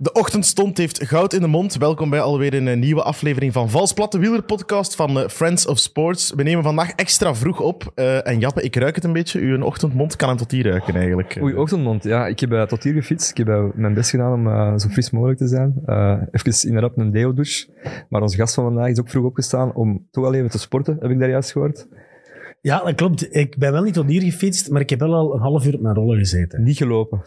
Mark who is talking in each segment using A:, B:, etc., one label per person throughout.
A: De ochtendstond heeft goud in de mond. Welkom bij alweer een eh, nieuwe aflevering van Valsplatte Wieler podcast van eh, Friends of Sports. We nemen vandaag extra vroeg op. Eh, en Jappe, ik ruik het een beetje. Uw ochtendmond kan hem tot hier ruiken eigenlijk.
B: Oei, ochtendmond. Ja, ik heb tot hier gefietst. Ik heb mijn best gedaan om zo fris mogelijk te zijn. Even inderdaad een deo-douche. Maar onze gast van vandaag is ook vroeg opgestaan om toch al even te sporten, heb ik daar juist gehoord.
C: Ja, dat klopt. Ik ben wel niet tot hier gefietst, maar ik heb wel al een half uur op mijn rollen gezeten.
B: Niet gelopen.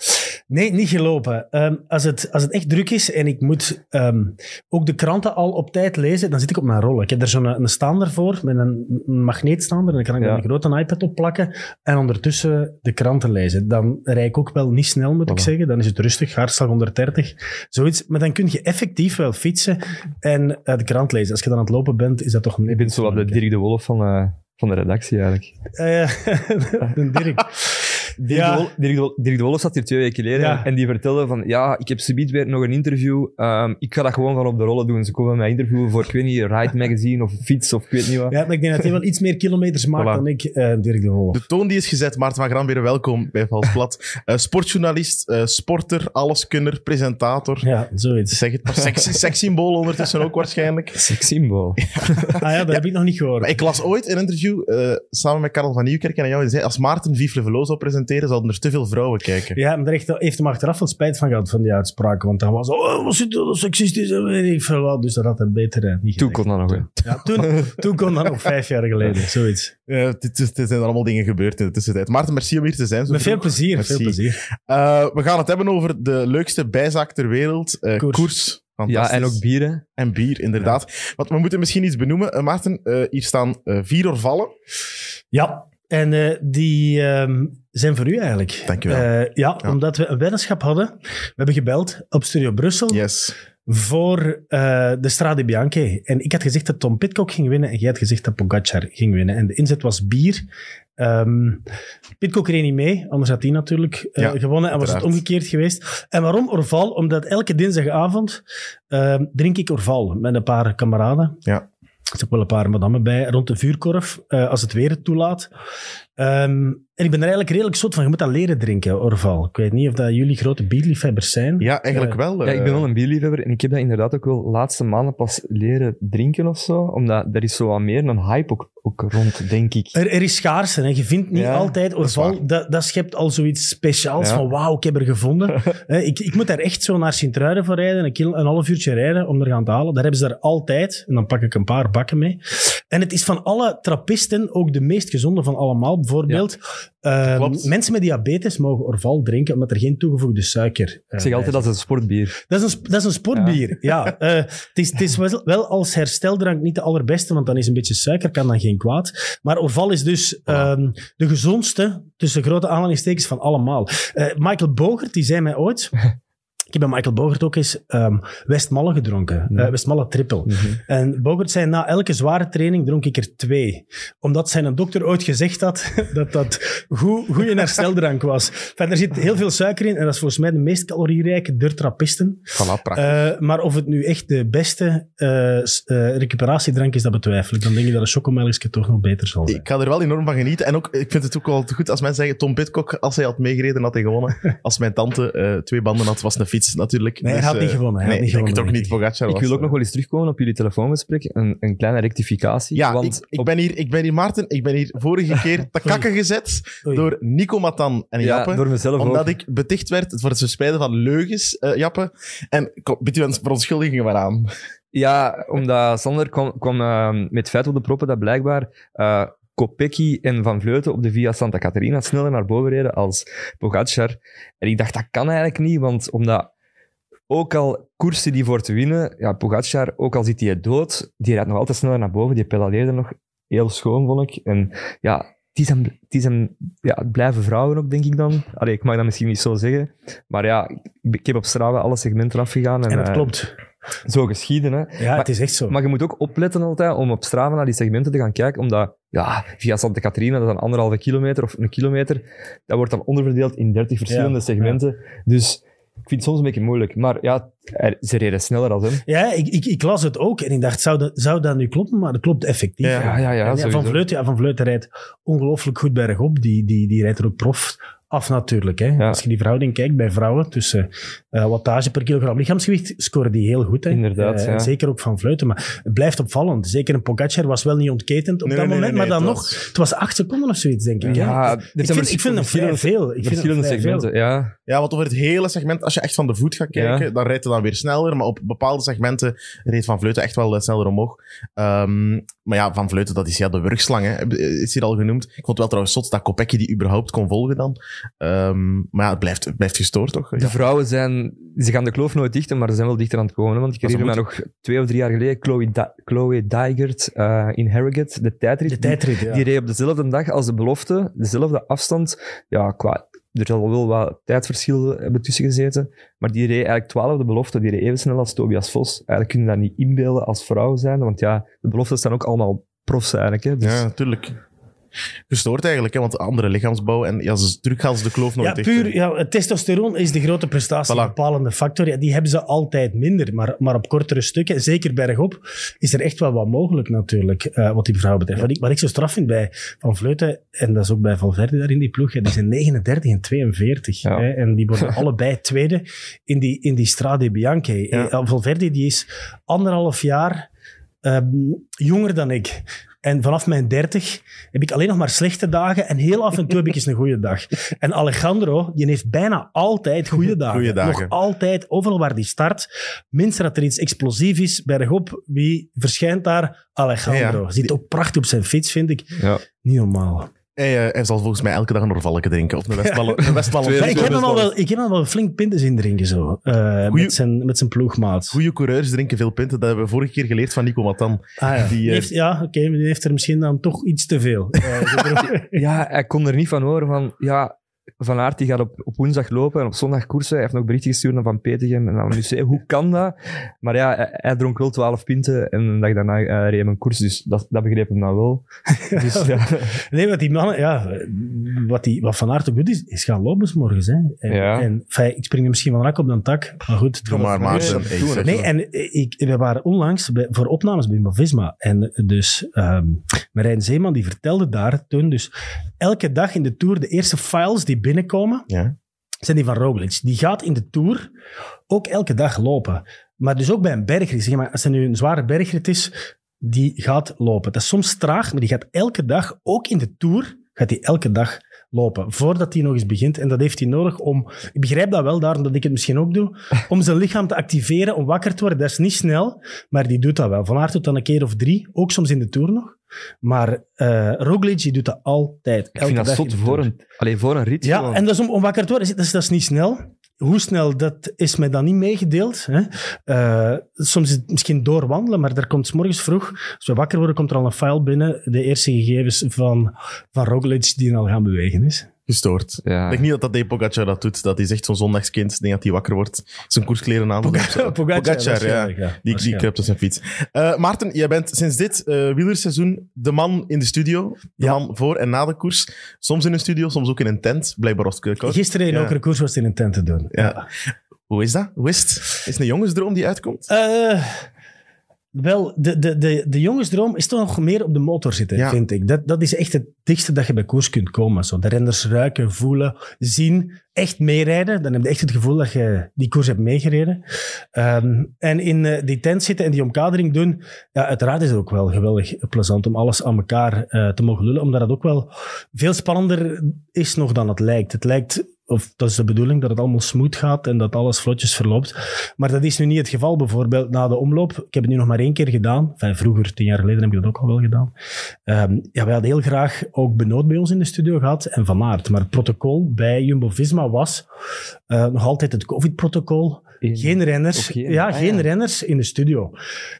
C: Nee, niet gelopen. Ehm, als, het, als het echt druk is en ik moet ehm, ook de kranten al op tijd lezen, dan zit ik op mijn rollen. Ik heb er zo'n een staander voor, met een, een magneetstaander, en dan kan ik
B: Ja.
C: daar een grote iPad op plakken en ondertussen de kranten lezen. Dan rijd ik ook wel niet snel, moet ik zeggen. Dan is het rustig, hartslag 130, zoiets. Maar dan kun je effectief wel fietsen en eh, de krant lezen. Als je dan aan het lopen bent, is dat toch een...
B: Ik ben zo wat de Dirk de Wolf van, eh, van de redactie eigenlijk.
C: Eh, de Dirk.
B: Dirk,
C: Ja.
B: de Dirk, de Dirk de Wolf zat hier twee weken geleden
C: Ja.
B: en die vertelde van ja, ik heb subiet weer nog een interview. Ehm, ik ga dat gewoon van op de rollen doen. Ze komen mij interviewen voor, ik weet niet, Ride Magazine of Fiets of ik weet niet wat.
C: Ja, maar ik denk dat hij wel iets meer kilometers maakt
B: Voilà.
C: dan ik, eh, Dirk de Wolf.
A: De toon die is gezet. Maarten van Gram, weer welkom bij Valsplat. Eh sportjournalist, eh, sporter, alleskunner, presentator.
C: Ja, zoiets.
A: Zeg het maar. Seks, sekssymbool ondertussen ook waarschijnlijk.
B: Symbool.
C: Ah ja, dat heb ik nog niet gehoord.
A: Maar ik las ooit een interview eh, samen met Karel van Nieuwkerk en jou. Die zei, als Maarten Velo zou presenteren, zouden er te veel vrouwen kijken.
C: Ja, maar daar heeft, heeft hem achteraf wel spijt van gehad, van die uitspraak. Want dan was het, oh, wat zit er seksistisch en weet ik veel wat. Dus dat had hij beter eh, niet
B: Toen kon dat nog. hè.
C: Ja, toen, toen kon dat nog vijf jaar geleden, zoiets.
A: Eh, dit, is- dit zijn allemaal dingen gebeurd in de tussentijd. Maarten, merci om hier te zijn. zo
C: Met veel
A: vroeg.
C: plezier,
A: Merci.
C: veel plezier.
A: Eh, we gaan het hebben over de leukste bijzaak ter wereld. eh,
C: Koers.
A: koers.
B: Ja,
A: Fantastisch.
B: en ook bieren.
A: En bier, inderdaad. Want we moeten misschien iets benoemen. Eh, Maarten, eh, hier staan eh, vier orvallen.
C: Ja, en eh, die ehm, zijn voor u eigenlijk.
A: Dankjewel.
C: Eh, ja,
A: Ja.
C: omdat we een weddenschap hadden. We hebben gebeld op Studio Brussel.
A: Yes.
C: voor eh, de Strade Bianche. En ik had gezegd dat Tom Pitcock ging winnen en jij had gezegd dat Pogacar ging winnen. En de inzet was bier. Ehm Pitcock reed niet mee, anders had hij natuurlijk eh,
A: Ja,
C: gewonnen en was het omgekeerd geweest. En waarom Orval? Omdat elke dinsdagavond ehm, drink ik Orval met een paar kameraden.
A: Ja.
C: Er zitten ook wel een paar madammen bij, rond de vuurkorf, als het weer het toelaat. Ehm, en ik ben er eigenlijk redelijk zot van, je moet dat leren drinken, Orval. Ik weet niet of dat jullie grote bierliefhebbers zijn.
A: Ja, eigenlijk
C: Eh,
A: wel.
B: Ja, ik ben
A: eh,
B: wel een bierliefhebber en ik heb dat inderdaad ook wel de laatste maanden pas leren drinken of zo. Omdat er is zo wat meer een hype ook, ook rond, denk ik.
C: Er, er is schaarste. Hè. Je vindt niet
B: Ja,
C: altijd Orval. Dat, dat, schept al zoiets speciaals
B: Ja.
C: van wauw, ik heb er gevonden. Hè, ik, ik moet daar echt zo naar Sint-Truiden voor rijden, een, kil- een half uurtje rijden om er gaan te halen. Daar hebben ze daar altijd. En dan pak ik een paar bakken mee. En het is van alle trappisten ook de meest gezonde van allemaal. Bijvoorbeeld, ehm,
A: Klopt.
C: mensen met diabetes mogen Orval drinken omdat er geen toegevoegde suiker eh,
B: Ik zeg altijd dat is een sportbier.
C: dat is een, dat is een sportbier, ja. Eh, het, is, het is wel, wel als hersteldrank niet de allerbeste, want dan is een beetje suiker, kan dan geen kwaad. Maar Orval is dus ehm, de gezondste, tussen grote aanhalingstekens, van allemaal. Eh, Michael Bogert, die zei mij ooit... Ik heb bij Michael Bogert ook eens ehm Westmalle gedronken. Eh, Westmalle triple. En Bogert zei, na elke zware training dronk ik er twee. Omdat zijn dokter ooit gezegd had dat dat goed, goede hersteldrank was. Enfin, er zit heel veel suiker in en dat is volgens mij de meest calorierijke der trappisten.
A: Voilà, prachtig.
C: Eh, maar of het nu echt de beste eh, recuperatiedrank is, dat betwijfel ik. Dan denk ik dat een chocomelkje toch nog beter zal zijn.
A: Ik ga er wel enorm van genieten. En ook, ik vind het ook wel goed als mensen zeggen, Tom Pitcock, als hij had meegereden, had hij gewonnen. Als mijn tante twee banden had, was een fiets natuurlijk.
C: Nee, hij had
A: eh,
C: niet gewonnen, hij
A: nee,
C: had niet
A: ik denk het
C: gewonnen,
A: ook niet. Pogacar
B: Ik wil ook
A: eh,
B: nog wel eens terugkomen op jullie telefoongesprek. Een, een kleine rectificatie.
A: Ja,
B: want
A: ik, ik,
B: op-
A: ben hier, ik ben hier, Maarten, ik ben hier vorige keer te kakken gezet
C: Oei.
A: door Nico Matan en
B: ja,
A: Jappe.
B: door mezelf
A: omdat
B: ook.
A: ik beticht werd voor het verspreiden van leugens, eh, Jappe. En biedt u een verontschuldigingen maar aan.
B: Ja, omdat Sander kwam, kwam eh, met het feit op de proppen dat blijkbaar eh Kopecky en Van Vleuten op de Via Santa Caterina sneller naar boven reden als Pogacar. En ik dacht, dat kan eigenlijk niet, want omdat ook al koersen die voor te winnen, ja, Pogacar, ook al zit hij dood, die rijdt nog altijd sneller naar boven, die pedaleerde nog heel schoon, vond ik. En ja, het is hem, het is hem ja, het blijven vrouwen ook, denk ik dan. Allee, ik mag dat misschien niet zo zeggen, maar ja, ik, heb op Strava alle segmenten afgegaan. En,
C: En dat
B: eh,
C: klopt.
B: Zo geschieden, hè.
C: Ja,
B: maar-
C: het is echt zo.
B: Maar je moet ook opletten altijd om op Strava naar die segmenten te gaan kijken, omdat ja, via Santa Caterina, dat is dan anderhalve kilometer of een kilometer, dat wordt dan onderverdeeld in 30 verschillende
C: Ja,
B: segmenten. Dus ik vind het soms een beetje moeilijk. Maar ja, er- ze reden sneller dan hem.
C: Ja, ik, ik, ik las het ook en ik dacht, zou dat, zou dat nu kloppen? Maar dat klopt effectief.
A: Ja,
B: ja, ja,
C: van Vleuten, ja, Van Vleuten rijdt ongelooflijk goed bergop. Die, die, die rijdt er ook prof af natuurlijk. Hè.
B: Ja.
C: Als je die verhouding kijkt bij vrouwen tussen eh, wattage per kilogram lichaamsgewicht, scoren die heel goed. Hè.
B: Inderdaad,
C: Eh,
B: ja.
C: Zeker ook van Vleuten. Maar het blijft opvallend. Zeker een Pogacar was wel niet ontketend op
A: Nee,
C: dat
A: nee,
C: moment.
A: nee,
C: maar dan
A: het
C: nog,
A: was-
C: het was acht seconden of zoiets, denk ik.
B: Ja,
C: ik, vind, ik vind het vrij veel. Ik vind
B: verschillende
C: vrij veel.
B: segmenten, ja.
A: Ja, want over het hele segment, als je echt van de voet gaat kijken,
B: Ja.
A: dan rijdt hij dan weer sneller. Maar op bepaalde segmenten reed Van Vleuten echt wel eh, sneller omhoog. Ehm, maar ja, Van Vleuten, dat is ja de wurgslang, hè, is hier al genoemd. Ik vond het wel trouwens zot dat Kopecky die überhaupt kon volgen dan. Ehm, maar ja, het blijft, het blijft gestoord, toch?
B: De
A: Ja.
B: vrouwen zijn, ze gaan de kloof nooit dichten, maar ze zijn wel dichter aan het komen. Want ik herinner me nog twee of drie jaar geleden, Chloe, Di- Chloe Dijgert eh, in Harrogate, de tijdrit.
C: De
B: die-
C: tijdrit, ja.
B: Die reed op dezelfde dag als de belofte, dezelfde afstand. Ja, qua, er zal wel wat tijdverschil hebben tussen gezeten. Maar die reed eigenlijk twaalfde belofte, die reed even snel als Tobias Vos. Eigenlijk kun je dat niet inbeelden als vrouw zijn, want ja, de beloftes staan ook allemaal profs eigenlijk. Hè. Dus,
A: Ja, natuurlijk. Gestoord eigenlijk, hè, want andere lichaamsbouw. En ja, ze, terug gaan ze de kloof nog
C: Ja, puur, ja, het testosteron is de grote prestatie,
A: Voilà.
C: bepalende factor. Ja, die hebben ze altijd minder, maar, maar op kortere stukken, zeker bergop, is er echt wel wat mogelijk natuurlijk, eh, wat die vrouw betreft. Wat, ik, wat ik zo straf vind bij Van Vleuten, en dat is ook bij Valverde daar in die ploeg, ja, die zijn 39 en 42.
B: Ja.
C: Hè, en die worden allebei tweede in die, in die Strade Bianche.
A: Ja.
C: Eh, Valverde die is anderhalf jaar ehm, jonger dan ik. En vanaf mijn 30 heb ik alleen nog maar slechte dagen en heel af en toe heb ik eens een goede dag. En Alejandro, die heeft bijna altijd goede dagen.
A: Goeie dagen.
C: Nog altijd, overal waar die start. Minstens dat er iets explosief is, bergop, wie verschijnt daar? Alejandro.
A: Ja, ja.
C: Zit ook prachtig op zijn fiets, vind ik.
B: ja.
C: Niet normaal.
A: Hij, eh, hij zal volgens mij elke dag een Orvalke drinken. Of een Westballen.
C: Ja, ik, heb hem al wel, ik heb hem al wel flink pinten in drinken, zo. eh,
A: Goeie-
C: met, zijn, met zijn ploegmaat.
A: Goede coureurs drinken veel pinten. Dat hebben we vorige keer geleerd van Nico Matan.
C: Ah, ja,
A: Die, eh,
C: heeft, ja oké, die heeft er misschien dan toch iets te veel. Eh,
B: ja, hij kon er niet van horen van, ja, Van Aert die gaat op, op woensdag lopen en op zondag koersen. Hij heeft nog berichten gestuurd naar Van Petegem en aan Lucé. Hoe kan dat? Maar ja, hij, hij dronk wel 12 pinten en een dag daarna uh, reed hij een koers, dus dat, dat begreep hem nou wel. Dus, ja.
C: Nee, wat die mannen, ja, wat, die, wat Van Aert ook doet, is, is gaan lopen 's morgens. Hè. En,
B: Ja.
C: en fijn, ik spring er misschien van rak op een tak, maar goed.
A: Doe maar, Maarten.
B: Nee.
C: Nee, en ik, we waren onlangs bij, voor opnames bij Movisma. En dus ehm Marijn Zeeman die vertelde daar toen, dus elke dag in de Tour, de eerste files die binnenkomen,
A: Ja.
C: zijn die van Roglic. Die gaat in de Tour ook elke dag lopen. Maar dus ook bij een bergrit. Zeg maar, als er nu een zware bergrit is, die gaat lopen. Dat is soms traag, maar die gaat elke dag, ook in de Tour, gaat hij elke dag lopen. Voordat hij nog eens begint. En dat heeft hij nodig om... Ik begrijp dat wel, daarom dat ik het misschien ook doe. Om zijn lichaam te activeren, om wakker te worden. Dat is niet snel, maar die doet dat wel. Van Aert doet dat een keer of drie. Ook soms in de Tour nog. Maar eh Roglic, die doet dat altijd.
B: Ik vind dat
C: dag
B: zot voor een, allee, voor een rit.
C: Ja,
B: gewoon.
C: en dat is om, om wakker te worden. Dat is, dat is niet snel. Hoe snel, dat is mij dan niet meegedeeld. Hè. Eh, soms is het misschien doorwandelen, maar daar komt 's morgens vroeg, als we wakker worden, komt er al een file binnen, de eerste gegevens van, van Roglic die al gaan bewegen is.
A: Gestoord.
B: Ja.
A: Ik denk niet dat dat Dave Pogacar dat doet. Dat is echt zo'n zondagskind. Ik denk dat hij wakker wordt, zijn koerskleren aan.
C: Pogacar,
A: Pogacar, ja. Die, die kruipt op zijn fiets. Eh, Maarten, jij bent sinds dit eh wielerseizoen de man in de studio. De
C: Ja.
A: man voor en na de koers. Soms in een studio, soms ook in een tent. Blijkbaar was het koud.
C: Gisteren in
A: Ja.
C: Okere Koers was het in een tent te doen.
A: Ja. Hoe is dat? Hoe is het? Is het een jongensdroom die uitkomt?
C: Eh, wel, de, de, de, de jongensdroom is toch nog meer op de motor zitten,
A: Ja.
C: vind ik. Dat, dat is echt het dichtste dat je bij koers kunt komen. Zo. De renders ruiken, voelen, zien, echt meerijden. Dan heb je echt het gevoel dat je die koers hebt meegereden. Ehm, en in eh, die tent zitten en die omkadering doen, ja, uiteraard is het ook wel geweldig plezant om alles aan elkaar eh, te mogen lullen, omdat het ook wel veel spannender is nog dan het lijkt. Het lijkt, of dat is de bedoeling, dat het allemaal smooth gaat en dat alles vlotjes verloopt. Maar dat is nu niet het geval. Bijvoorbeeld na de omloop. Ik heb het nu nog maar één keer gedaan. Enfin, vroeger, tien jaar geleden, heb ik dat ook al wel gedaan. Ehm, ja, wij hadden heel graag ook Benoot bij ons in de studio gehad en Van Aert. Maar het protocol bij Jumbo-Visma was eh, nog altijd het COVID-protocol. Geen renners.
B: Geen-
C: ja,
B: ah,
C: geen
B: ja.
C: renners in de studio.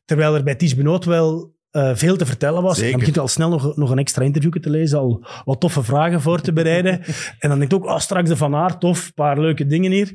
C: Terwijl er bij Ties Benoot wel eh, veel te vertellen was.
A: Zeker.
C: Dan begint al snel nog, nog een extra interview te lezen, al wat toffe vragen voor te bereiden. en dan denk je ook, oh, straks de Van Aert, tof, een paar leuke dingen hier.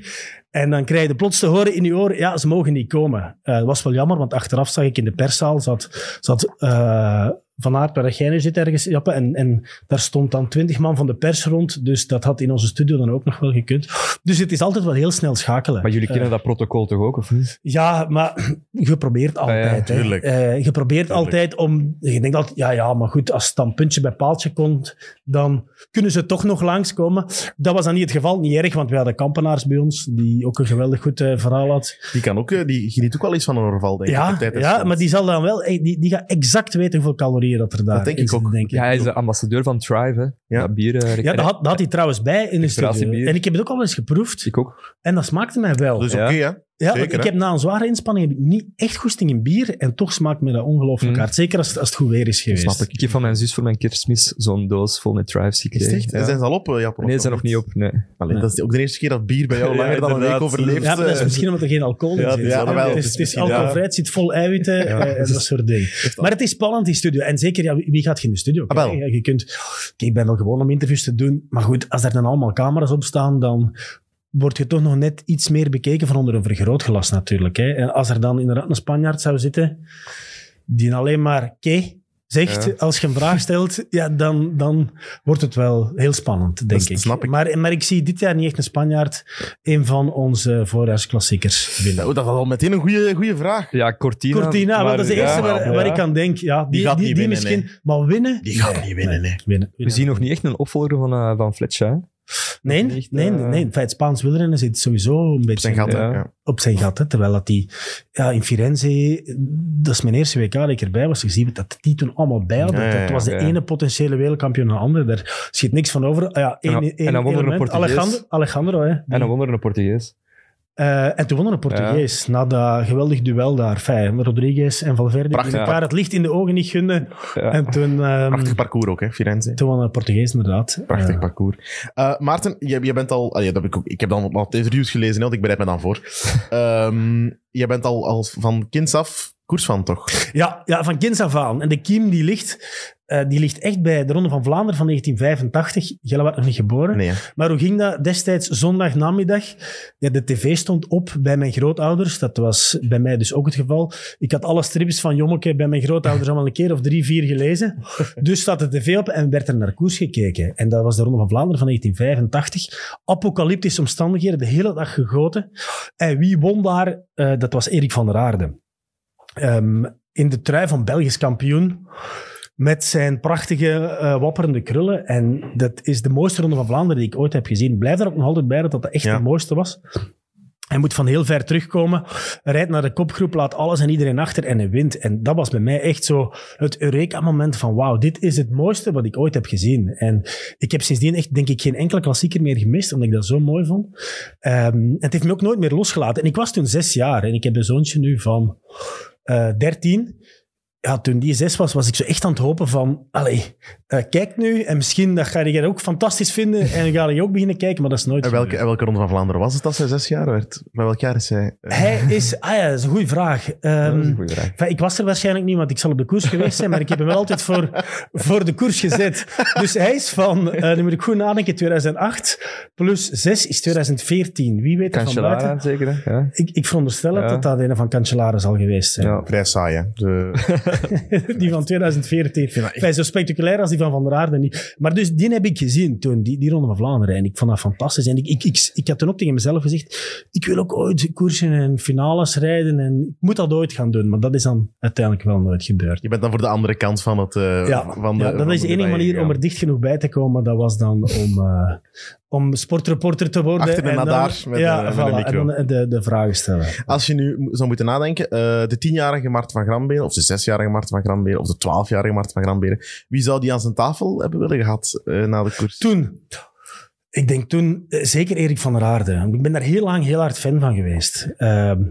C: En dan krijg je plots te horen in je oren, ja, ze mogen niet komen. Eh, dat was wel jammer, want achteraf zag ik in de perszaal, zat, zat eh, Van Aert, waar jij nu zit ergens, Jappe. En, en daar stond dan twintig man van de pers rond. Dus dat had in onze studio dan ook nog wel gekund. Dus het is altijd wel heel snel schakelen.
B: Maar jullie
C: Eh,
B: kennen dat protocol toch ook, of niet?
C: ja, maar je probeert altijd. hè.
A: tuurlijk.
C: Eh, je probeert
A: Tuurlijk.
C: altijd om... Je denkt altijd, ja, ja, maar goed, als het dan puntje bij paaltje komt, dan kunnen ze toch nog langskomen. Dat was dan niet het geval. Niet erg, want we hadden kampenaars bij ons, die ook een geweldig goed eh, verhaal had.
A: Die, kan ook, eh, die geniet ook wel eens van een orval, denk ik.
C: Ja, ja maar die zal dan wel... eh, Die, die gaat exact weten hoeveel calorieën dat er daar
A: denk
C: in
A: ik ook.
C: Denk ik.
B: Ja, hij is de ambassadeur van Thrive, hè.
A: Ja.
B: Dat bier. eh,
C: Ja, dat had, dat had hij trouwens bij in de studio. En ik heb het ook al eens geproefd.
B: Ik ook.
C: En dat smaakte mij wel.
A: Dus
B: Ja.
A: oké, hè.
C: Ja,
A: Zeker,
C: ik
A: hè?
C: heb na een zware inspanning heb ik niet echt goesting in bier en toch smaakt me dat ongelooflijk
B: Mm.
C: hard. Zeker als, het- als het goed weer is geweest.
A: Snap ik.
B: Ik heb van mijn zus voor mijn kerstmis zo'n doos vol met
A: het
B: gekregen.
A: echt?
B: Ja.
A: Zijn ze al op, eh, Japan?
B: Nee, ze zijn nog niet op. Nee.
A: Allee, Dat is ook de eerste keer dat bier bij jou
B: Ja,
A: langer dan een week overleeft.
C: Ja, dat is
A: eh.
C: misschien omdat er geen alcohol in
B: Ja,
C: zit.
A: ja, wel,
C: het is, het alcoholvrij,
A: ja.
C: het zit vol eiwitten en dat soort dingen. Maar het is spannend, die studio. En zeker, ja, wie gaat je in de studio?
A: Ah,
C: je kunt, Kijk, ik ben gewoon om interviews te doen. Maar goed, als er dan allemaal camera's op staan, dan word je toch nog net iets meer bekeken van onder een vergrootglas natuurlijk. Hè. En als er dan inderdaad een Spanjaard zou zitten, die alleen maar ke zegt
B: Ja.
C: als je een vraag stelt, ja, dan, dan wordt het wel heel spannend, denk
A: Dat
C: ik.
A: snap ik.
C: Maar, maar ik zie dit jaar niet echt een Spanjaard een van onze voorjaarsklassiekers winnen.
A: Nou, dat was al meteen een goede, goede vraag.
B: Ja, Cortina.
C: Cortina,
B: maar-
C: dat is de
B: ja,
C: eerste waar,
B: ja.
C: waar ik aan denk. Ja, die,
A: Die gaat
C: die,
A: niet
C: die
A: winnen,
C: misschien. Maar winnen?
A: Die gaat niet winnen, nee.
C: Winnen.
B: We zien nog niet echt een opvolger van, eh, van Fletcher.
C: Nee,
B: niet,
C: nee,
B: eh,
C: nee. In feite, Spaans wielrennen zit sowieso een beetje
A: Op zijn gat, hè.
B: Ja.
A: Ja.
C: op zijn gat. Hè, terwijl dat die ja, in Firenze, dat is mijn eerste WK dat ik erbij was, gezien dat die toen allemaal bij hadden.
A: Ja,
C: dat was de ene potentiële wereldkampioen naar de andere. Daar schiet niks van over. Ah ja, één,
B: En dan-
C: één
B: en dan won er een. Portugees.
C: Alejandro, Alejandro hè.
B: En dan won er een Portugees.
C: Eh, en toen won er een Portugees, na dat geweldig duel daar. Fijn, Rodriguez en Valverde,
A: Prachtig.
C: die elkaar het licht in de ogen niet gunden.
B: Ja.
C: En toen, ehm,
A: Prachtig parcours ook, hè, Firenze.
C: toen won een Portugees inderdaad.
A: Prachtig parcours. Eh, Maarten, jij, jij bent al... ah, dat heb ik, ook, ik heb dan wat interviews gelezen, hè, want ik bereid me dan voor. Ehm jij bent al, al van kinds af koersfan, toch?
C: Ja, ja, van kinds af aan. En de kiem die ligt, eh, die ligt echt bij de Ronde van Vlaanderen van 1985. Jelle was nog niet geboren.
A: Nee?
C: Maar hoe ging dat destijds zondagnamiddag? Ja, de tv stond op bij mijn grootouders. Dat was bij mij dus ook het geval. Ik had alle strips van Jommeke bij mijn grootouders allemaal een keer of drie, vier gelezen. Dus staat de tv op en werd er naar koers gekeken. En dat was de Ronde van Vlaanderen van 1985. Apocalyptische omstandigheden, de hele dag gegoten. En wie won daar? Eh, dat was Erik van der Aarde. Ehm, in de trui van Belgisch kampioen. Met zijn prachtige, eh, wapperende krullen. En dat is de mooiste Ronde van Vlaanderen die ik ooit heb gezien. Blijf er ook nog altijd bij dat dat echt
A: Ja.
C: de mooiste was. Hij moet van heel ver terugkomen, rijdt naar de kopgroep, laat alles en iedereen achter en hij wint. En dat was bij mij echt zo het Eureka-moment van wauw, dit is het mooiste wat ik ooit heb gezien. En ik heb sindsdien echt, denk ik, geen enkele klassieker meer gemist, omdat ik dat zo mooi vond. Ehm, het heeft me ook nooit meer losgelaten. En ik was toen zes jaar en ik heb een zoontje nu van eh 13 ja, toen die zes was, was ik zo echt aan het hopen van, allee, eh, kijk nu en misschien dat ga je ook fantastisch vinden en ga je ook beginnen kijken, maar dat is nooit
A: En welke, en welke ronde van Vlaanderen was het als hij zes jaar werd? Bij welk jaar is hij? eh,
C: Hij is, ah ja, dat is een goede vraag.
B: Dat
C: Ehm,
B: is een goede vraag.
C: enfin, ik was er waarschijnlijk niet, want ik zal op de koers geweest zijn, maar ik heb hem wel altijd voor, voor de koers gezet. Dus hij is van, eh nu moet ik goed nadenken, 2008 plus 6 is 2014. Wie weet er van buiten?
B: zeker, hè? Ja.
C: Ik, ik veronderstel het
B: Ja.
C: dat dat een van Cancellara zal geweest zijn.
B: Ja.
A: Vrij saai, hè? De,
C: die van 2014.
A: vind dat echt-
C: Enfin, zo spectaculair als die van Van der Aarde niet. Maar dus die heb ik gezien toen, die, die Ronde van Vlaanderen. En ik vond dat fantastisch. En ik, ik, ik, ik had toen ook tegen mezelf gezegd, ik wil ook ooit koersen en finales rijden. En ik moet dat ooit gaan doen. Maar dat is dan uiteindelijk wel nooit gebeurd.
A: je bent dan voor de andere kant van het... eh,
C: Ja,
A: van de,
C: ja, dat
A: van
C: is de enige manier om er dicht genoeg bij te komen. Dat was dan om, eh, om sportreporter te worden.
A: Achter de
C: en
A: nadaar met
C: ja,
A: de- met de micro.
C: En de, de vragen stellen.
A: Als je nu zou moeten nadenken, eh, de tienjarige Mart van Gramberen, of de zesjarige Mart van Gramberen, of de twaalfjarige Mart van Gramberen, wie zou die aan zijn tafel hebben willen gehad eh, na de koers?
C: Toen, ik denk toen, eh, zeker Erik van der Aarde. Ik ben daar heel lang heel hard fan van geweest. Ehm,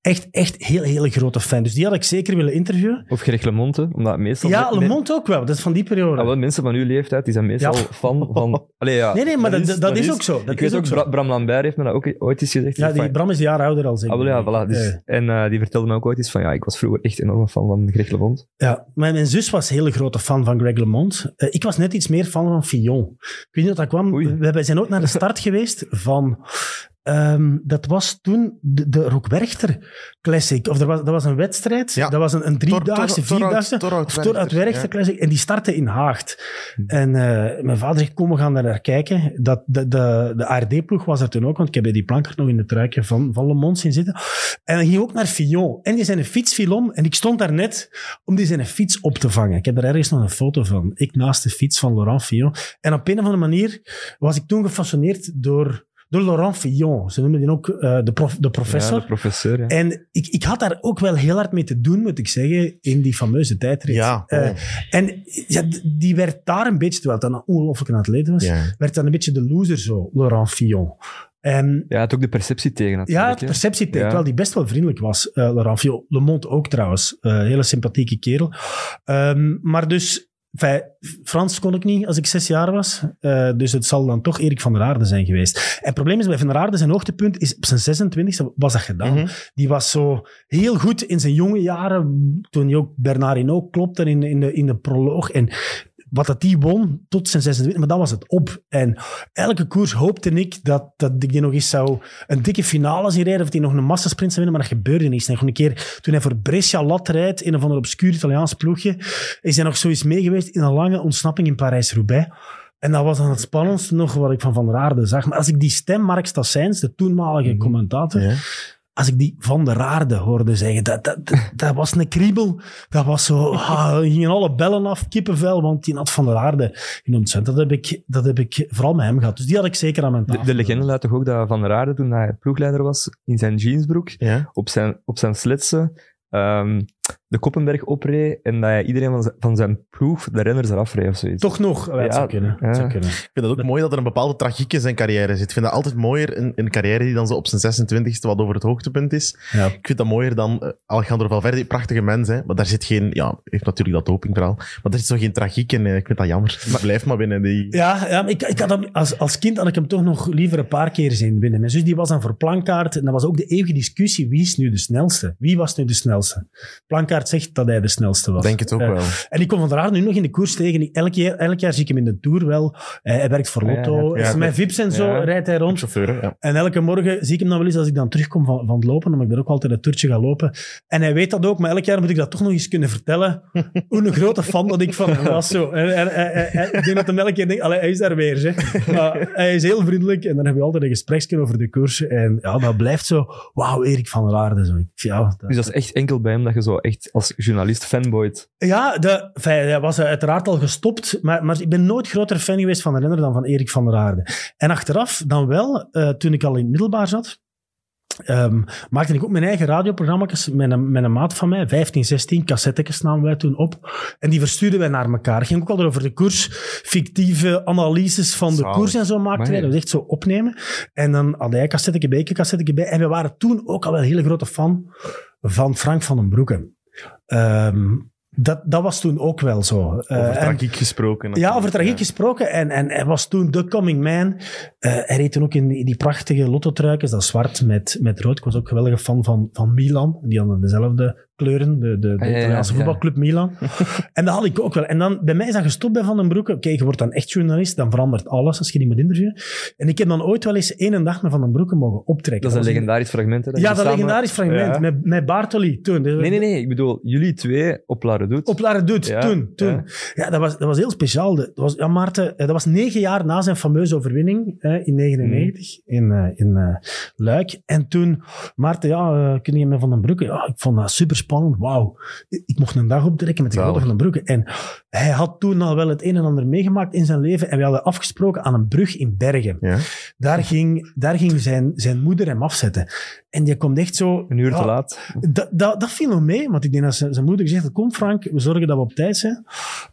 C: echt, echt heel, hele grote fan. Dus die had ik zeker willen interviewen.
B: Of Greg LeMonte, omdat meestal...
C: Ja,
B: men-
C: Le Monde ook wel. Dat is van die periode.
B: Ah, wel, mensen van uw leeftijd die zijn meestal
C: Ja.
B: fan van... Allee, ja,
C: Nee, nee, maar dat- dat is ook zo. Dat
B: ik
C: is
B: weet
C: ook.
B: Bra- Bram Lambert heeft me dat ook ooit eens gezegd.
C: ja,
B: van-
C: die Bram is een jaar ouder al zeker.
B: Ah, ja, voilà. Dus,
C: Eh,
B: En eh, die vertelde me ook ooit eens van, ja, ik was vroeger echt enorm fan van Greg LeMond.
C: ja, mijn, mijn zus was een hele grote fan van Greg LeMond. Eh, ik was net iets meer fan van Fillon. Ik weet niet wat dat kwam.
B: Oei.
C: We zijn ook naar de start geweest van ehm, dat was toen de, de Classic. Of er was, dat was een wedstrijd.
A: Ja.
C: Dat was een, een driedaagse,
A: Tor- Tor-
C: vierdaagse. Of Torhout Werchter. Classic. En die startte in Haagt.
B: Hm.
C: En eh, mijn vader zegt, kom, we gaan daar naar kijken. Dat, de, de, de ARD-ploeg was er toen ook, want ik heb bij die plankert nog in het truikje van, van Le Mans in zitten. En dan ging ook naar Fillon. En die zijn fiets viel om. En ik stond daar net om die zijn fiets op te vangen. Ik heb er ergens nog een foto van. Ik naast de fiets van Laurent Fillon. En op een of andere manier was ik toen gefascineerd door, door Laurent Fillon. Ze noemen die ook eh, de, prof, de professor.
B: Ja, de professor, ja.
C: En ik, ik had daar ook wel heel hard mee te doen, moet ik zeggen, in die fameuze tijdrit.
A: Ja,
C: Eh,
A: oh.
C: en ja, die werd daar een beetje, terwijl het dan een ongelooflijke atleet was,
A: Ja.
C: werd dan een beetje de loser zo, Laurent Fillon. En
B: Ja, het ook de perceptie tegen
C: ja,
B: natuurlijk.
C: het
B: hè.
C: perceptie tegen,
B: Ja.
C: terwijl die best wel vriendelijk was, eh Laurent Fillon. Le Monde ook trouwens, Eh, hele sympathieke kerel. Ehm, maar dus, enfin, Frans kon ik niet als ik zes jaar was, Eh, dus het zal dan toch Erik van der Aarde zijn geweest. En het probleem is, bij Van der Aarde zijn hoogtepunt is op zijn 26e was dat gedaan.
A: Mhm.
C: Die was zo heel goed in zijn jonge jaren, toen hij ook Bernard Hinault klopte in, in, de, in de proloog. En wat dat die won tot zijn 26, maar dan was het op. En elke koers hoopte ik dat, dat ik die nog eens zou een dikke finale zien rijden, of die nog een massasprint zou winnen, maar dat gebeurde niet. En gewoon een keer, toen hij voor Brescia Lat rijdt, in een van de obscuur Italiaans ploegje, is hij nog zoiets meegeweest in een lange ontsnapping in Parijs-Roubaix. En dat was dan het spannendste nog wat ik van Van der Aarde zag. Maar als ik die stem, Mark Stassijns, de toenmalige commentator,
A: Ja.
C: Als ik die Van der Aarde hoorde zeggen, dat, dat, dat, dat was een kriebel. Dat was zo, ah, gingen alle bellen af, kippenvel, want die had Van der Aarde in ontzettend. Dat heb ik, dat heb ik vooral met hem gehad. Dus die had ik zeker aan mijn
B: De,
C: tafel.
B: de legende luidt toch ook dat Van der Aarde, toen hij ploegleider was, in zijn jeansbroek,
A: Ja.
B: op zijn, op zijn slitsen, ehm, de Koppenberg opreed en dat hij iedereen van zijn, van zijn ploeg, de renners, eraf reed of zoiets.
C: Toch nog? Ja, het
B: Ja,
C: zou kunnen. Het zou
B: ja.
C: kunnen.
A: Ik vind het ook mooi dat er een bepaalde tragiek in zijn carrière zit. Ik vind dat altijd mooier, een, een carrière die dan zo op zijn 26e wat over het hoogtepunt is.
C: Ja.
A: Ik vind dat mooier dan eh, Alejandro Valverde, prachtige mens, hè, maar daar zit geen, ja, heeft natuurlijk dat dopingverhaal, maar daar zit zo geen tragiek in. Ik vind dat jammer. Maar blijf maar binnen die...
C: Ja, ja maar ik, ik had hem, als, als kind had ik hem toch nog liever een paar keer zien winnen. Mijn zus die was dan voor Plankaart en dat was ook de eeuwige discussie, wie is nu de snelste? Wie was nu de snelste? Plankaart zegt dat hij de snelste was.
A: Denk het ook
C: Eh,
A: wel.
C: En ik kom van der Aarde nu nog in de koers tegen. Elk jaar, elk jaar zie ik hem in de Tour wel. Hij werkt voor
B: ja,
C: Lotto.
A: ja.
C: Is
A: Ja,
C: met Vips en zo
B: ja.
C: rijdt hij rond.
A: Chauffeur.
C: En elke morgen zie ik hem dan wel eens als ik dan terugkom van, van het lopen, omdat ik daar ook altijd een toertje ga lopen. En hij weet dat ook, maar elk jaar moet ik dat toch nog eens kunnen vertellen. Hoe een grote fan dat ik van hem was. Zo. En, en- en- ik denk dat hem elke keer denkt, allee, hij is daar weer. Zeg. Maar hij is heel vriendelijk en dan hebben we altijd een gespreksje over de koers. En ja, dat blijft zo, wauw, Erik van der Aarde. Zo. Ja, dat-
B: Dus dat is echt enkel bij hem dat je zo echt als journalist fanboyt.
C: Ja, de, enfin, hij was uiteraard al gestopt, maar, maar ik ben nooit groter fan geweest van de renner dan van Erik van der Aarde. En achteraf dan wel, eh, toen ik al in het middelbaar zat, ehm, maakte ik ook mijn eigen radioprogramma's met een, met een maat van mij, 15, 16 cassettekes namen wij toen op. En die verstuurden wij naar elkaar. ging ook al over de koers, fictieve analyses van de
A: Zalig.
C: koers en zo maakten wij. Dat was echt zo opnemen. En dan had hij een cassetteke bij, ik een cassetteke bij. En we waren toen ook al wel een hele grote fan van Frank van den Broeke. Ehm, dat, dat was toen ook wel zo.
A: Over
C: Eh, en-
A: tragiek gesproken.
C: ja, over tragiek gesproken. En, en hij was toen de coming man. Eh, hij reed toen ook in die, die prachtige lotto-truikens, dat zwart met, met rood. Ik was ook een geweldige fan van, van Milan. Die hadden dezelfde kleuren, de, de, de
B: Ah, ja,
C: Italiaanse
B: ja.
C: voetbalclub Milan. en dat had ik ook wel. En dan, bij mij is dat gestopt bij Van den Broeke. Oké, je wordt dan echt journalist, dan verandert alles als je die moet interviewen. En ik heb dan ooit wel eens één dag met Van den Broeke mogen optrekken.
B: Dat is een legendarisch fragment. Hè,
C: Ja, dat
B: samen-
C: legendarisch fragment
B: Ja.
C: met, met Bartoli toen. Dus-
B: Nee, nee, nee. Ik bedoel, jullie twee op La Redoute.
C: op La Redoute, toen. toen.
B: ja.
C: Dat, was, dat was heel speciaal. Dat was, ja, Maarten, eh, dat was negen jaar na zijn fameuze overwinning hè, in 99 in, eh, in eh, Luik. En toen, Maarten, ja, uh, kun je met Van den Broeke? Ja, ik vond dat super spannend. Wauw. Ik, mocht een dag optrekken met de grote Van den Broeke. En hij had toen al wel het een en ander meegemaakt in zijn leven. En we hadden afgesproken aan een brug in Bergen.
A: Ja.
C: Daar ging, daar ging zijn, zijn moeder hem afzetten. En die komt echt zo...
B: Een uur
C: ja,
B: te laat.
C: dat, dat, dat viel nog mee, want ik denk dat zijn, zijn moeder gezegd had, kom Frank, we zorgen dat we op tijd zijn.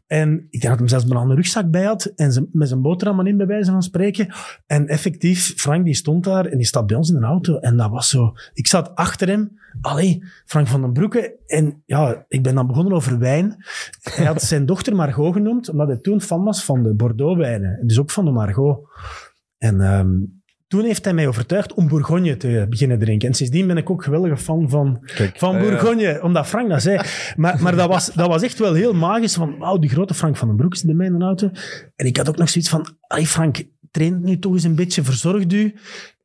C: En ik dat hij zelfs een rugzak bij had en zijn, met zijn boterhammen in, bij wijze van spreken. En effectief, Frank die stond daar en die staat bij ons in een auto en dat was zo... Ik zat achter hem, allee, Frank van den Broeke. En ja, ik ben dan begonnen over wijn. Hij had zijn dochter Margot genoemd, omdat hij toen fan was van de Bordeaux-wijnen. Dus ook van de Margot. En... ehm, toen heeft hij mij overtuigd om Bourgogne te beginnen drinken. En sindsdien ben ik ook geweldige fan van,
A: Kijk.
C: van
B: ja.
C: Bourgogne, omdat Frank dat zei. Maar, maar dat, was, dat was echt wel heel magisch. Van, wauw, die grote Frank van den Broek is bij mij in de auto. En ik had ook nog zoiets van, Frank, train nu toch eens een beetje, verzorg u.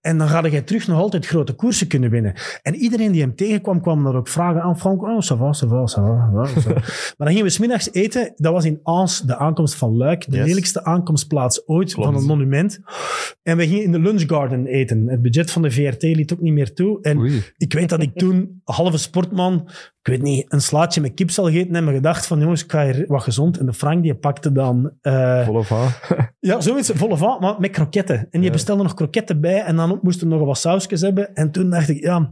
C: En dan ga je terug nog altijd grote koersen kunnen winnen. En iedereen die hem tegenkwam, kwam daar ook vragen aan. Frank, oh, ça va, ça va, ça va. Ja, ça va. maar dan gingen we smiddags eten. Dat was in Aans, de aankomst van Luik. De
A: Yes.
C: lelijkste aankomstplaats ooit
A: Klopt.
C: van een monument. En we gingen in de lunchgarden eten. Het budget van de VRT liet ook niet meer toe. En
B: Oei.
C: ik weet dat ik toen, halve sportman, ik weet niet, een slaatje met kip zal gegeten en me gedacht van, jongens, ik ga hier wat gezond. En de Frank die pakte dan... eh,
B: Volle van.
C: ja, zoiets, volle van, maar met kroketten. En je
B: Ja.
C: bestelde nog kroketten bij en dan moesten we nog wat sausjes hebben. En toen dacht ik, ja,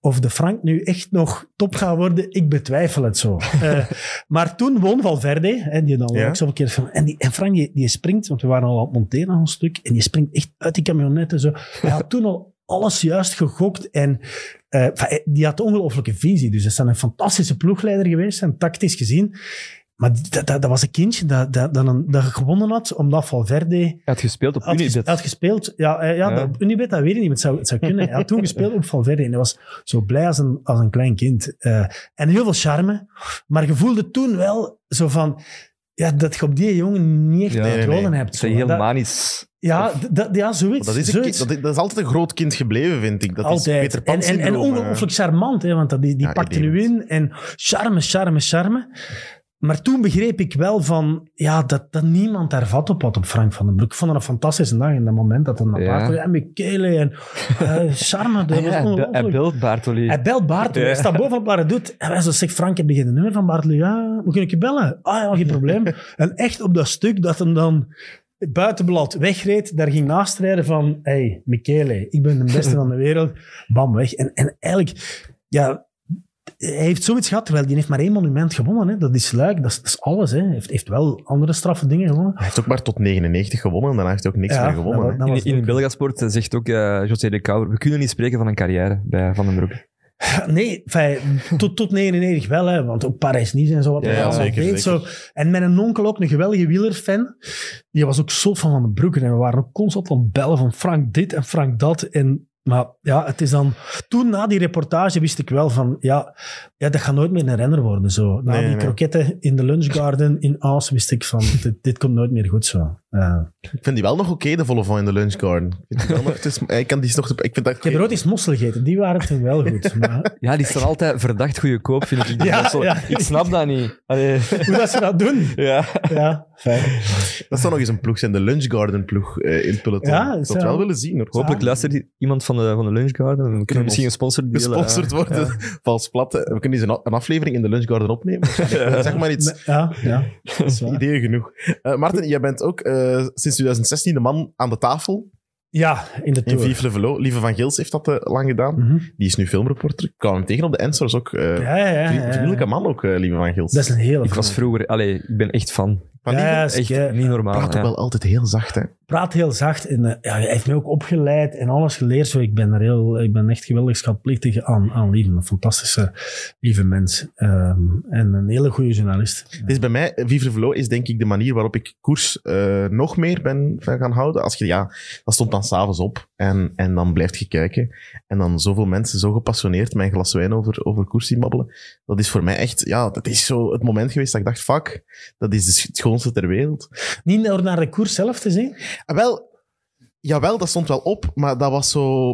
C: of de Frank nu echt nog top gaat worden, ik betwijfel het zo. Eh, maar toen won Valverde, hè, die dan
A: Ja.
C: ook zo'n keer van... En, die, en Frank, die, die springt, want we waren al aan het monteren aan een stuk, en die springt echt uit die camionet en zo. Hij had toen al alles juist gegokt en eh, enfin, die had ongelooflijke visie. Dus hij is een fantastische ploegleider geweest, en tactisch gezien. Maar dat, dat, dat was een kindje dat, dat, dat, een- dat gewonnen had, omdat Valverde
B: Hij had gespeeld op
C: had,
B: Unibet.
C: had gespeeld. Ja, eh, ja,
B: Ja.
C: dat- Unibet, dat weet ik niet, het zou, het zou kunnen. Hij had toen gespeeld op Valverde en hij was zo blij als een, als een klein kind. Eh, en heel veel charme. Maar je voelde toen wel zo van... Ja, dat je op die jongen niet echt
B: Ja.
C: controle
A: Nee, nee, nee.
C: hebt. Zo.
B: is heel
C: Dat-
B: manisch.
C: Ja, dat- ja, zoiets.
A: Dat is,
C: zoiets.
A: kind- dat, is, dat is altijd een groot kind gebleven, vind ik. Dat
C: Altijd.
A: is Peter Pan
C: en, en, en
A: eh.
C: ongelooflijk charmant, hè, want dat, die, die
A: Ja,
C: pakte nu in. En charme, charme, charme. Maar toen begreep ik wel van, ja, dat, dat niemand daar vat op had op Frank van den Broek. Ik vond het een fantastische dag in dat moment dat hij naar
B: Ja.
C: Bartoli en Michele en eh, charme. Dat
B: Ah,
C: was
B: ja, hij belt Bartoli.
C: Hij belt Bartoli.
B: Ja.
C: Hij staat bovenop waar hij doet. En hij zo zegt, Frank, heb je geen nummer van Bartoli? Ja, hoe kun ik je bellen? Ah ja, geen probleem. en echt op dat stuk dat hem dan buitenblad wegreed, daar ging naastrijden van, hey, Michele, ik ben de beste van de wereld. Bam, weg. En, en eigenlijk, ja, hij heeft zoiets gehad, terwijl die heeft maar één monument gewonnen. Hè. Dat is Luik, dat is, dat is alles. Hè. Hij heeft, heeft wel andere straffe dingen gewonnen.
A: Hij heeft ook maar tot 99 gewonnen en daarna heeft hij ook niks
C: Ja,
A: meer gewonnen.
C: dat
B: In, in Belgasport zegt ook eh, José de Kouwer, we kunnen niet spreken van een carrière bij Van den Broek.
C: Nee, tot, tot 99 wel, hè, want ook Parijs-Nice en zo. Wat
A: Ja, zeker,
C: deed,
A: zeker.
C: Zo. En mijn onkel ook, een geweldige wielerfan. Die was ook zot van Van den Broeken. En we waren ook constant aan het bellen van Frank dit en Frank dat. En, maar ja, het is dan... Toen, na die reportage, wist ik wel van... Ja, ja dat gaat nooit meer een renner worden. Zo. Na
A: Nee,
C: die
A: nee.
C: kroketten in de lunchgarden in Aas wist ik van... Dit, dit komt nooit meer goed zo. Ja.
A: Ik vind die wel nog oké, de volle van in de lunchgarden. Ik, vind die wel nog, het is, ik, kan die nog, ik vind dat
C: Ik heb rood eens mossel gegeten. Die waren toen wel goed. Maar,
B: Ja, die staan altijd verdacht goedkoop, vind ik.
C: Ja,
B: Dat
C: ja.
B: Ik snap dat niet. Allee.
C: hoe dat ze dat doen.
B: Ja.
C: Ja, fijn.
A: Dat zou nog eens een ploeg zijn, de lunchgarden ploeg eh, in het peloton.
C: Ja,
A: ik zou wel willen zien. Hoor.
B: Hopelijk
C: Ja.
B: luistert iemand van de, van de Lunchgarden. Dan kunnen we misschien gesponsord delen.
A: Gesponsord worden, vals plat. We kunnen eens een, een aflevering in de lunchgarden opnemen. Zeg maar iets.
C: Ja, ja. Dat is waar.
A: Ideeën genoeg. Eh Maarten, jij bent ook eh, sinds 2016 de man aan de tafel
C: Ja, in de
A: in
C: Tour.
A: Vive le Velo. Lieve van Gils heeft dat eh, lang gedaan.
C: Mhm.
A: Die is nu filmreporter. Ik kwam hem tegen op de Ensors ook. eh
C: Ja, ja, ja,
A: vriend-
C: ja.
A: Vriendelijke man ook, eh, Lieve van Gils.
C: Dat is een hele
B: Ik was vroeger... Allee, ik ben echt fan.
C: Ja,
B: Echt
C: kei-
B: niet normaal.
A: praat ook
B: ja.
A: wel altijd heel zacht, hè.
C: praat heel zacht. En, eh, ja, hij heeft mij ook opgeleid en alles geleerd. Zo, ik, ben er heel, ik ben echt geweldig schatplichtig aan, aan. Een fantastische, lieve mens. Ehm, en een hele goede journalist.
A: Het is bij mij, Vive le Velo is denk ik de manier waarop ik koers eh, nog meer ben van gaan houden. Als je, ja, dat stond dan s'avonds op en, en dan blijft je kijken. En dan zoveel mensen zo gepassioneerd mijn glas wijn over, over koers zien babbelen. Dat is voor mij echt, ja, dat is zo het moment geweest dat ik dacht, fuck, dat is de schoonste ter wereld.
C: Niet naar de koers zelf te zien.
A: En wel, jawel, dat stond wel op, maar dat was zo...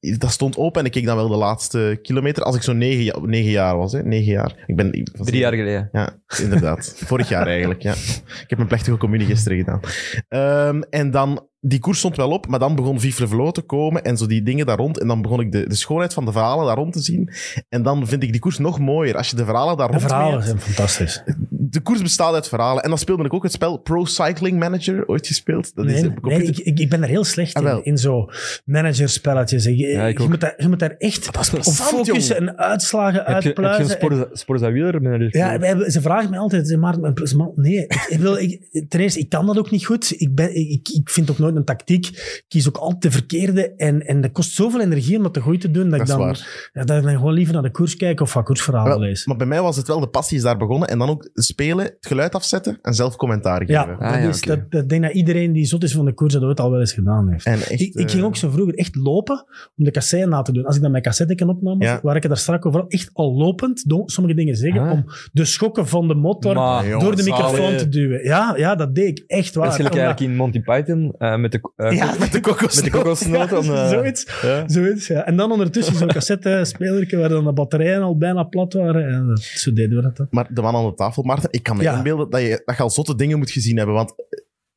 A: Dat stond open en ik keek dan wel de laatste kilometer. Als ik zo negen, negen jaar was, hè. Negen jaar. Ik ben, ik was-
B: Drie jaar geleden.
A: Ja, inderdaad. Vorig jaar eigenlijk, ja. Ik heb mijn plechtige communie gisteren gedaan. Ehm, en dan, die koers stond wel op, maar dan begon Vive le Velo te komen en zo die dingen daar rond. En dan begon ik de, de schoonheid van de verhalen daar rond te zien. En dan vind ik die koers nog mooier. Als je de verhalen daar
C: De
A: rond
C: verhalen
A: mee hebt.
C: zijn fantastisch.
A: De koers bestaat uit verhalen. En dan speelde ik ook het spel Pro Cycling Manager, ooit gespeeld. Dat is
C: Nee,
A: een
C: nee,
A: computer...
C: ik, ik, ik ben er heel slecht
A: Ah,
C: in. In zo managerspelletjes. Je,
B: Ja, ik
C: je, moet daar, je moet daar echt
A: is
C: op focussen
A: jongen.
C: en uitslagen
B: Heb je, heb je een
C: uitpluizen.
B: Wieler manager?
C: Ja, wij ze vragen me altijd, ze maar, maar- nee, ik, ik wil, ik, ten eerste, ik kan dat ook niet goed. Ik, ben, ik, ik vind ook nooit een tactiek. Ik kies ook altijd de verkeerde. En, en dat kost zoveel energie om dat te goed te doen, dat,
A: Dat
C: ik
A: is
C: dan,
A: waar.
C: ja, dat ik dan gewoon liever naar de koers kijk of wat koersverhalen lees.
A: maar bij mij was het wel, de passie is daar begonnen. En dan ook spelen, het geluid afzetten en zelf commentaar geven.
C: Ja,
B: Ah,
C: dat
B: ja,
C: is, dat, dat denk dat iedereen die zot is van de koers dat ooit al wel eens gedaan heeft.
A: En echt,
C: ik, ik ging
A: eh,
C: ook zo vroeger echt lopen om de cassette na te doen. Als ik dan mijn cassette kan opnam,
A: Ja.
C: waar ik het daar straks over had, echt al lopend sommige dingen zeggen
B: Ah.
C: om de schokken van de motor
B: Maar-
A: Nee,
C: door de microfoon te duwen. Ja, ja, dat deed ik echt waar.
B: Dat is eigenlijk in Monty Python eh, met de, eh,
C: Ja,
A: met de kokos.
B: met de kokosnoot. om, eh,
C: zoiets. Zoiets, ja. En dan ondertussen zo'n cassette-spelerke waar dan de batterijen al bijna plat waren. En zo deden we dat dan.
A: Maar de man aan de tafel, Maarten, ik kan me
C: Ja.
A: inbeelden dat je, dat je al zotte dingen moet gezien hebben. Want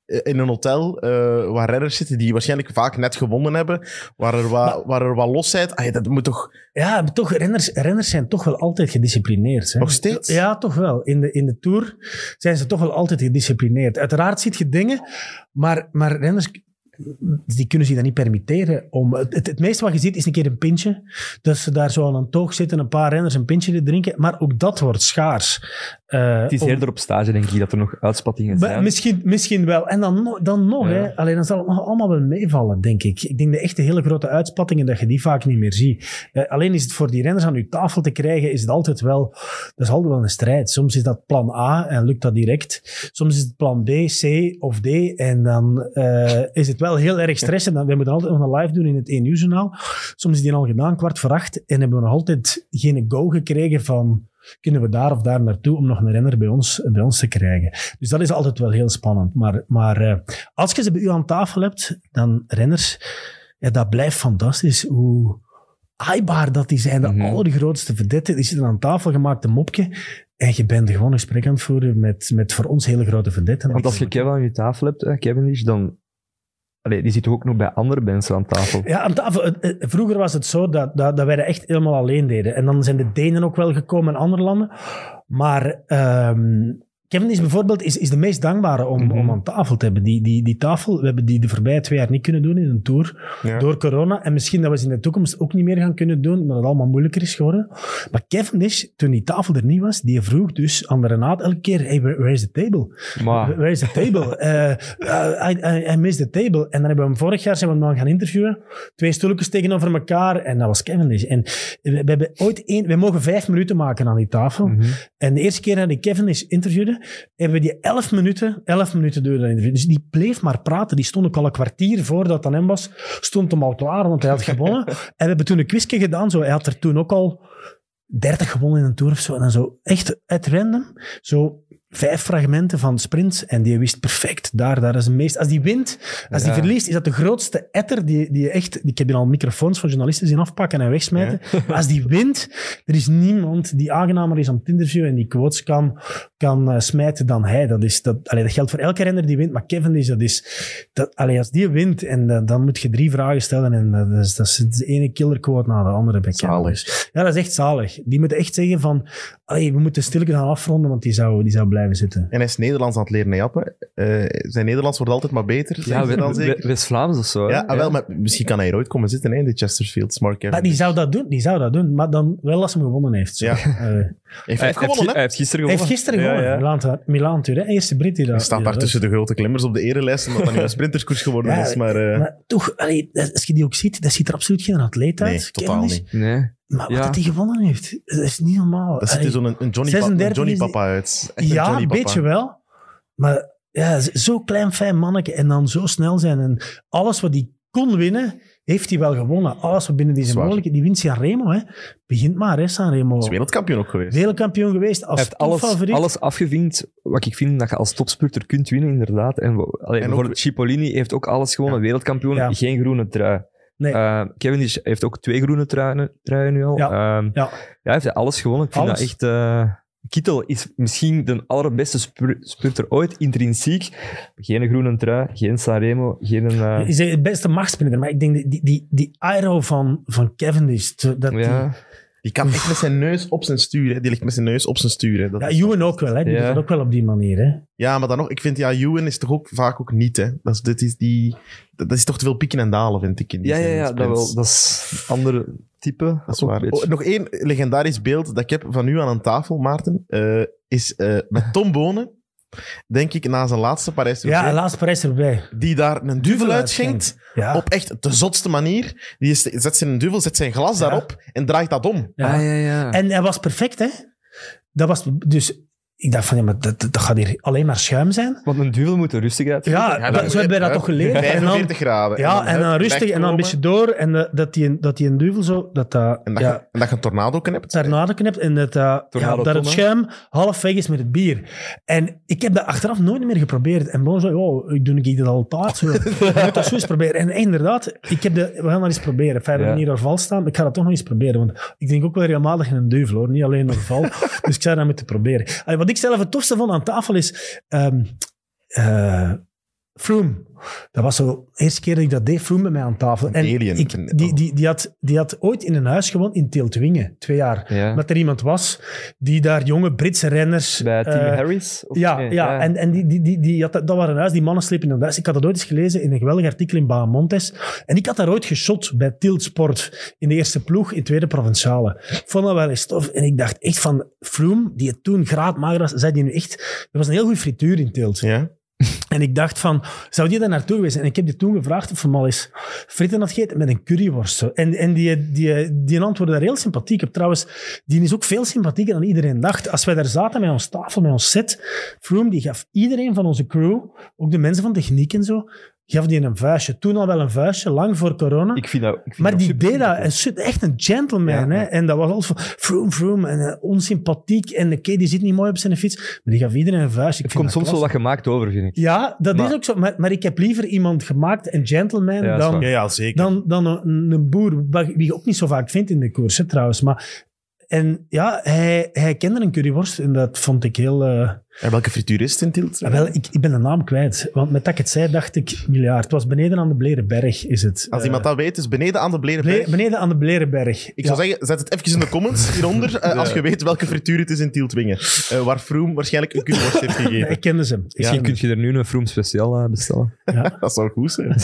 A: eh, in een hotel eh, waar renners zitten die waarschijnlijk vaak net gewonnen hebben, waar er wat, waar er wat losheid... Ah, ja, dat moet toch...
C: Ja, maar toch, renners, renners zijn toch wel altijd gedisciplineerd. Hè?
A: Nog steeds?
C: Ja, toch wel. In de, in de Tour zijn ze toch wel altijd gedisciplineerd. Uiteraard ziet je dingen, maar, maar renners die kunnen zich dat niet permitteren. Om, het, het, meeste wat je ziet is een keer een pintje. Dat ze daar zo aan een toog zitten, een paar renners een pintje te drinken. Maar ook dat wordt schaars. Eh,
B: Het is
C: om-
B: eerder op stage, denk ik, dat er nog uitspattingen
C: Maar
B: zijn.
C: Misschien, misschien wel. En dan, dan nog,
B: Ja.
C: hè. Alleen dan zal het nog allemaal wel meevallen, denk ik. Ik denk de echte hele grote uitspattingen, dat je die vaak niet meer ziet. Eh, alleen is het voor die renners aan uw tafel te krijgen, is het altijd wel, dat is altijd wel een strijd. Soms is dat plan A en lukt dat direct. Soms is het plan B, C of D. En dan eh, is het wel heel erg stressen. Dan, we moeten altijd nog een live doen in het 1 uur journaal. Soms is die al gedaan, kwart voor acht. En hebben we nog altijd geen go gekregen van kunnen we daar of daar naartoe om nog een renner bij ons, bij ons te krijgen. Dus dat is altijd wel heel spannend. Maar, maar eh, als je ze bij u aan tafel hebt, dan renners, ja, dat blijft fantastisch. Hoe aaibaar dat die zijn. De
B: Mhm.
C: allergrootste verdetten, die zitten aan tafel, gemaakt een mopje. En je bent gewoon een gesprek aan het voeren met, met voor ons hele grote verdetten.
B: Want als je Kevin aan je tafel hebt, eh, Cavendish, dan... Allee, die zit ook nog bij andere mensen aan tafel?
C: Ja, aan tafel. Vroeger was het zo dat, dat, wij echt helemaal alleen deden. En dan zijn de Denen ook wel gekomen en andere landen. Maar ehm Kevin is bijvoorbeeld is, is de meest dankbare om,
B: Mhm.
C: om aan tafel te hebben. Die, die, die tafel, we hebben die de voorbije twee jaar niet kunnen doen in een tour
A: Ja.
C: door corona. En misschien dat we ze in de toekomst ook niet meer gaan kunnen doen, omdat het allemaal moeilijker is geworden. Maar Kevin is, toen die tafel er niet was, die vroeg dus aan de Renaat elke keer, hey, where, where is the table?
B: Maar
C: Where is the table? Eh, I, I, I missed the table. En dan hebben we hem vorig jaar zijn we hem gaan interviewen. Twee stoeltjes tegenover elkaar. En dat was Cavendish. En we, we hebben ooit één... We mogen vijf minuten maken aan die tafel.
B: Mhm.
C: En de eerste keer dat ik Cavendish interviewde, hebben we die elf minuten, elf minuten duurde dat interview. Dus die bleef maar praten. Die stond ook al een kwartier voordat het aan hem was. Stond hem al klaar, want hij had gewonnen. en we hebben toen een quizje gedaan. Zo, hij had er toen ook al 30 gewonnen in een tour of zo. En dan zo echt uit random, zo vijf fragmenten van sprints. En die wist perfect, daar, daar is het meest. Als die wint, als die
B: Ja.
C: verliest, is dat de grootste etter die, die echt... Ik heb hier al microfoons van journalisten zien afpakken en wegsmijten. Maar als die wint, er is niemand die aangenamer is om het interview en die quotes kan, kan eh, smijten dan hij. Dat, is, dat, allee, dat geldt voor elke renner die wint, maar Kevin is, dat is... Dat, allee, als die wint, en eh, dan moet je drie vragen stellen en eh, dat, is, dat is de ene killer quote na de andere Kevin.
A: Zalig.
C: Ja, dat is echt zalig. Die moeten echt zeggen van, allee, we moeten stilletjes gaan afronden, want die zou, die zou blijven zitten.
A: En hij is Nederlands aan het leren, hè, Jappe. Eh, zijn Nederlands wordt altijd maar beter,
B: Ja, West-Vlaams of zo. hè?
A: Ja, ah, wel, maar misschien kan hij er ooit komen zitten hè, in de Chesterfield, Kevin.
C: Maar die zou dat doen, die zou dat doen, maar dan wel als hem gewonnen heeft. Zo.
A: Ja.
C: Eh,
A: Hij heeft
B: Hij, hij
A: gewonnen, hè?
B: hij heeft gisteren
C: hij
B: gewonnen.
C: heeft gisteren gewonnen,
B: ja.
C: Milaan, hè? eerste Brit die dat...
A: Hij staat daar tussen de grote klimmers op de erelijst, omdat dat nu een sprinterskoers geworden
C: Ja,
A: is. Maar, eh,
C: Maar toch, allee, als je die ook ziet, dat ziet er absoluut geen atleet uit.
A: nee, totaal niet.
B: Nee.
C: Maar wat
B: Ja.
C: dat hij gewonnen heeft, dat is niet normaal.
A: Dat ziet er zo'n een Johnny, pa- een
C: 36
A: Johnny Papa uit. Echt
C: Ja, een beetje wel. Maar ja, zo klein, fijn manneke en dan zo snel zijn. En alles wat hij kon winnen, heeft hij wel gewonnen. Alles wat binnen deze
A: Zwaar.
C: mogelijkheden. Die wint Sanremo, hè. Begint maar, hè, Sanremo.
A: Hij is wereldkampioen ook geweest.
C: Wereldkampioen geweest, als
B: heeft alles,
C: favoriet.
B: alles afgevinkt wat ik vind dat je als topspurter kunt winnen, inderdaad. En, allee,
A: En
B: bijvoorbeeld Cipollini heeft ook alles gewonnen.
A: Ja.
B: Wereldkampioen,
C: Ja.
B: geen groene trui.
C: Nee.
B: Eh, Cavendish heeft ook twee groene truien, truien nu al.
C: Ja.
B: Ehm,
C: Ja.
B: ja, hij heeft alles gewonnen. Ik vind
C: Alles.
B: dat echt... eh, Kittel is misschien de allerbeste spurter ooit, intrinsiek. Geen groene trui, geen Sanremo, geen...
C: Hij is het beste machtsprinter, maar ik denk die, die, die, die aero van, van Cavendish, dat
B: ja.
A: Die kan echt met zijn neus op zijn stuur. hè. Die ligt met zijn neus op zijn stuur. hè. Dat
C: ja,
A: is-
C: Ewan ook wel, hè. Die
B: Ja.
C: doet dat ook wel op die manier, hè.
A: Ja, maar dan nog, ik vind, ja, Ewan is toch ook vaak ook niet, hè. Dat is, dit is, die, dat dat is toch te veel pieken en dalen, vind ik. In die
B: Ja, ja,
A: zijn
B: ja, dat,
A: sprints.
B: wel, dat is een andere type.
A: Dat is
B: Ook
A: waar.
B: een beetje.
A: Oh, nog één legendarisch beeld dat ik heb van u aan een tafel, Maarten, eh, is eh, met Tom Bonen, denk ik, na zijn laatste parijs
C: Ja, en laatst Parijs erbij.
A: die daar een duvel uitschenkt,
C: Ja.
A: op echt de zotste manier. Die is, zet zijn duvel, zet zijn glas
C: Ja.
A: daarop en draait dat om.
C: Ja.
B: Ah, ja, ja.
C: En hij was perfect, hè. Dat was dus ik dacht van, ja, maar dat, dat gaat hier alleen maar schuim zijn.
B: Want een duvel moet er rustig uit.
C: Ja,
A: Ja,
C: dat- zo hebben wij dat toch geleerd. En dan,
A: 45 graden.
C: ja, en dan rustig en dan een beetje door. En dat- dat die, dat die een duvel zo, dat dat,
A: En dat,
C: ja,
A: je, en dat je een tornado knipt.
C: tornado knipt en dat, dat, ja, dat het schuim half weg is met het bier. En ik heb dat achteraf nooit meer geprobeerd. En Bon zei, oh, ik doe ik dat altijd zo. Je moet dat zo eens proberen. En inderdaad, ik heb de, we gaan dat eens proberen. Vijf
B: Ja.
C: hier val staan, maar ik ga dat toch nog eens proberen. Want ik denk ook wel regelmatig in een duivel, hoor. Niet alleen een val. dus ik zou dat moeten proberen. Allee, wat ik zelf het tofste vond aan tafel is... eh, Froome. Dat was zo de eerste keer dat ik dat deed, Froome bij mij aan tafel.
A: Een
C: En
A: alien.
C: ik, die, die, die, had, die had ooit in een huis gewoond in Teeltwingen, twee jaar.
B: Ja.
C: Omdat er iemand was die daar jonge Britse renners...
B: Bij Team
C: eh,
B: Harris? Of-
C: ja,
B: nee,
C: ja, en, en die, die, die, die had, dat waren een huis, die mannen slepen in een huis. Ik had dat ooit eens gelezen in een geweldig artikel in Bahamontes. En ik had daar ooit geshot bij Tilt Sport in de eerste ploeg, in tweede provinciale. Ik vond dat wel eens tof. En ik dacht echt van Froome, die het toen graadmager was, zei die nu echt... Er was een heel goede frituur in Tilt.
A: Ja.
C: En ik dacht van, zou die daar naartoe geweest zijn? En ik heb die toen gevraagd of hij al eens fritten had gegeten met een curryworst. En, en die, die, die antwoordde daar heel sympathiek op. Trouwens, die is ook veel sympathieker dan iedereen dacht. Als wij daar zaten met ons tafel, met ons set, Froome die gaf iedereen van onze crew, ook de mensen van techniek en zo, gaf die een vuistje. Toen al wel een vuistje, lang voor corona.
B: Ik vind dat, ik vind
C: maar
B: dat
C: die deed dat, een- echt een gentleman.
B: Ja,
C: hè?
B: ja.
C: En dat was altijd van, Froome, Froome, en eh, onsympathiek. En oké, die zit niet mooi op zijn fiets, maar die gaf iedereen een vuistje. Ik
B: Het
C: vind
B: komt soms wel wat gemaakt over, vind ik.
C: Ja, dat
B: Maar-
C: is ook zo. Maar, maar ik heb liever iemand gemaakt en gentleman
B: Ja,
C: dan.
A: Ja, ja, zeker.
C: dan, dan een, een boer, wie je ook niet zo vaak vindt in de koers, hè, trouwens. Maar, en ja, hij, hij kende een curryworst en dat vond ik heel... eh,
A: En welke frituur is het in Tielt?
C: wel, ik, ik ben de naam kwijt. Want met dat ik het zei, dacht ik miljard. Het was beneden aan de Blerenberg, is het.
A: Als
C: Eh,
A: iemand dat weet, is beneden aan de Blerenberg.
C: Ble- beneden aan de Blerenberg.
A: Ik zou zeggen, zet het even in de comments hieronder, eh, als je weet welke frituur het is in Tieltwingen. Eh, waar Froome waarschijnlijk een curryworst heeft gegeven.
C: ik kende ze.
B: Misschien kun je er nu een Froome speciaal bestellen.
A: Dat zou goed zijn.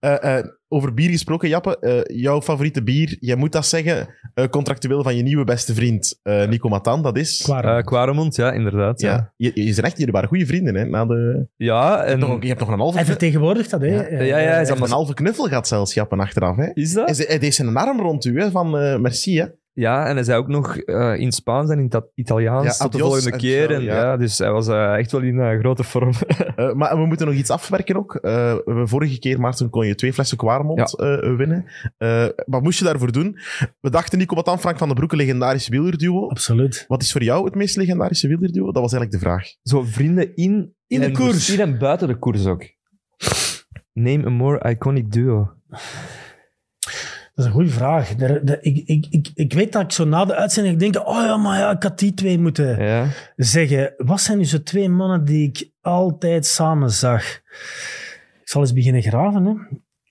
A: Eh, eh, over bier gesproken, Jappe. eh, jouw favoriete bier, jij moet dat zeggen, eh, contractueel van je nieuwe beste vriend eh, Nico Matan, dat is...
C: hem. Qua-
B: Eh Quaremont, ja, inderdaad. Ja,
A: ja, je, je zijn echt, jullie waren goede vrienden, hè? Na de,
B: ja en...
A: je hebt nog een halve,
C: Hij vertegenwoordigt dat, hè.
A: Ja.
B: Ja, ja, hij
A: een halve knuffel gehad zelfs, Jappe, achteraf. Hè?
B: Is dat?
A: Hij, hij deed zijn arm rond u, hè, van eh, merci, hè?
B: Ja, en hij zei ook nog eh, in Spaans en in het Italiaans
A: Ja,
B: tot de volgende
A: en
B: keer. En,
A: ja.
B: ja. dus hij was eh, echt wel in eh, grote vorm.
A: Eh, maar we moeten nog iets afwerken ook. Eh, vorige keer, Maarten, kon je twee flessen Kwaremond eh, winnen. Eh, wat moest je daarvoor doen? We dachten Nico Matan, Frank van den Broeke, legendarisch wielerduo.
C: Absoluut.
A: Wat is voor jou het meest legendarische wielerduo? Dat was eigenlijk de vraag.
B: Zo vrienden in,
C: In de
B: en
C: koers.
B: misschien en buiten de koers ook. Name a more iconic duo.
C: Dat is een goede vraag. Ik, ik, ik, ik weet dat ik zo na de uitzending denk, oh ja, maar ja, ik had die twee moeten
B: Ja.
C: zeggen. Wat zijn nu zo twee mannen die ik altijd samen zag? Ik zal eens beginnen graven, hè.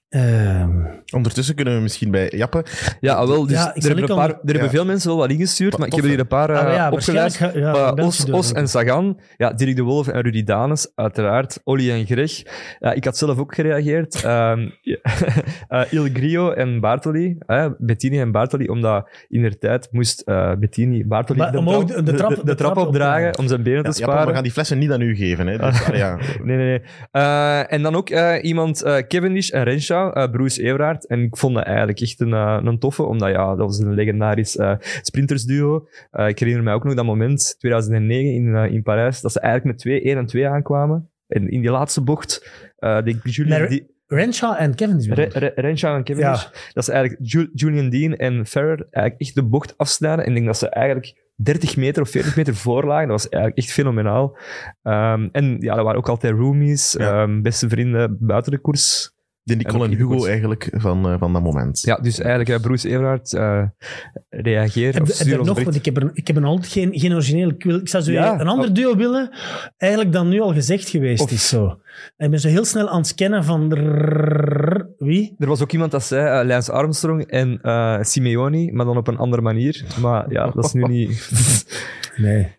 C: Ehm,
A: Ondertussen kunnen we misschien bij Jappe...
B: Ja, ah, wel, dus
C: Ja,
B: er, hebben een paar, er hebben veel mensen wel wat ingestuurd, maar ik heb er hier een paar
C: ah,
B: uh,
C: ja,
B: opgeleid.
C: ga-
B: Maar
C: een
B: Os, en Sagan, ja, Dirk de Wolf en Rudy Danes, uiteraard. Olly en Greg. Ja, ik had zelf ook gereageerd. Ehm ja, eh, Il Grio en Bartoli. eh, Bettini en Bartoli, omdat in der tijd moest eh, Bettini Bartoli
C: Maar
B: de,
C: omhoog
B: trap,
C: de- de trap-
B: de,
C: de
B: trap
C: trap
B: opdragen om zijn benen te sparen.
A: we gaan die flessen niet aan u geven. Hè? Dus, ja.
B: Nee, nee, nee. Eh, en dan ook eh, iemand, eh Cavendish en Renshaw, eh Bruce Everard. En ik vond dat eigenlijk echt een, eh, een toffe, omdat ja, dat was een legendarisch eh, sprintersduo. Eh, ik herinner mij ook nog dat moment, 2009 in, in Parijs, dat ze eigenlijk met 2, 1 en 2 aankwamen. En in die laatste bocht, eh de Julian,
C: Renshaw en Kevin is
B: Re- Re- Renshaw en Cavendish, dat ze eigenlijk Ju- Julian Dean en Ferrer eigenlijk echt de bocht afsnijden. En ik denk dat ze eigenlijk 30 meter of 40 meter voor lagen. Dat was eigenlijk echt fenomenaal. Ehm, en ja, dat waren ook altijd roomies,
A: Ja.
B: ehm, beste vrienden buiten de koers.
A: De Nicole
B: En
A: Hugo eigenlijk van, eh, van dat moment.
B: Ja, dus eigenlijk, eh, Bruce Everard, eh reageer
C: Heb,
B: of
C: heb nog, want ik heb er, ik heb er altijd geen, geen origineel. Ik, wil, ik zou zo
B: Ja.
C: een ander duo willen, eigenlijk dan nu al gezegd geweest
B: Of-
C: is zo. En ik ben zo heel snel aan het scannen van wie?
B: Er was ook iemand dat zei, eh, Lance Armstrong en eh Simeoni, maar dan op een andere manier. Maar ja, dat is nu niet...
C: Nee.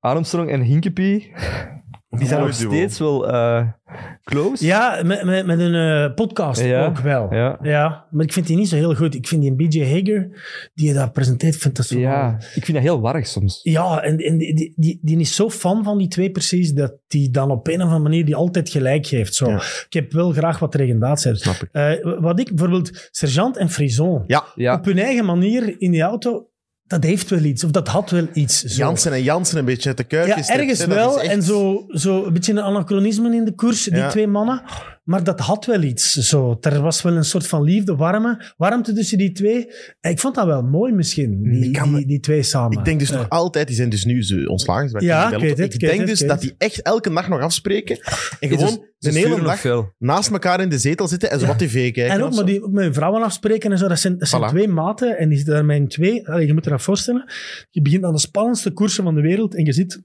B: Armstrong en Hinkepie, die zijn nog steeds wel eh, close.
C: Ja, met, met, met een eh, podcast
B: Ja.
C: ook wel.
B: Ja.
C: Ja, maar ik vind die niet zo heel goed. Ik vind die BJ Hager, die je dat presenteert, vind dat zo...
B: Ja, ik vind dat heel warrig soms.
C: Ja, en, en die, die, die, die is zo fan van die twee precies, dat die dan op een of andere manier die altijd gelijk geeft. Zo.
A: Ja.
C: Ik heb wel graag wat regendatie.
A: Snap ik.
C: Eh, wat ik bijvoorbeeld, Sergeant en Frison,
A: Ja,
B: Ja,
C: op hun eigen manier in die auto, dat heeft wel iets, of dat had wel iets. Zo.
A: Jansen en Jansen een beetje uit de kuip
C: Ja, ergens wel.
A: echt-
C: En zo, zo een beetje een anachronisme in de koers, die
A: Ja.
C: twee mannen. Maar dat had wel iets. Zo. Er was wel een soort van liefde, warme, warmte tussen die twee. En ik vond dat wel mooi misschien, die,
A: kan
C: die, die twee samen.
A: Ik denk dus nog altijd, die zijn dus nu ontslagen.
C: Ja, ik weet het,
A: denk
C: het,
A: dus dat die echt elke dag nog afspreken en
B: Dus
A: gewoon de hele
B: veel.
A: naast elkaar in de zetel zitten en zo
C: Ja.
A: wat tv kijken.
C: En ook maar die, ook met hun vrouwen afspreken en zo. Dat zijn, dat zijn
A: Voilà.
C: twee maten en die zitten daar met hun twee. Allee, je moet je dat voorstellen. Je begint aan de spannendste koersen van de wereld en je zit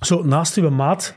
C: zo naast je maat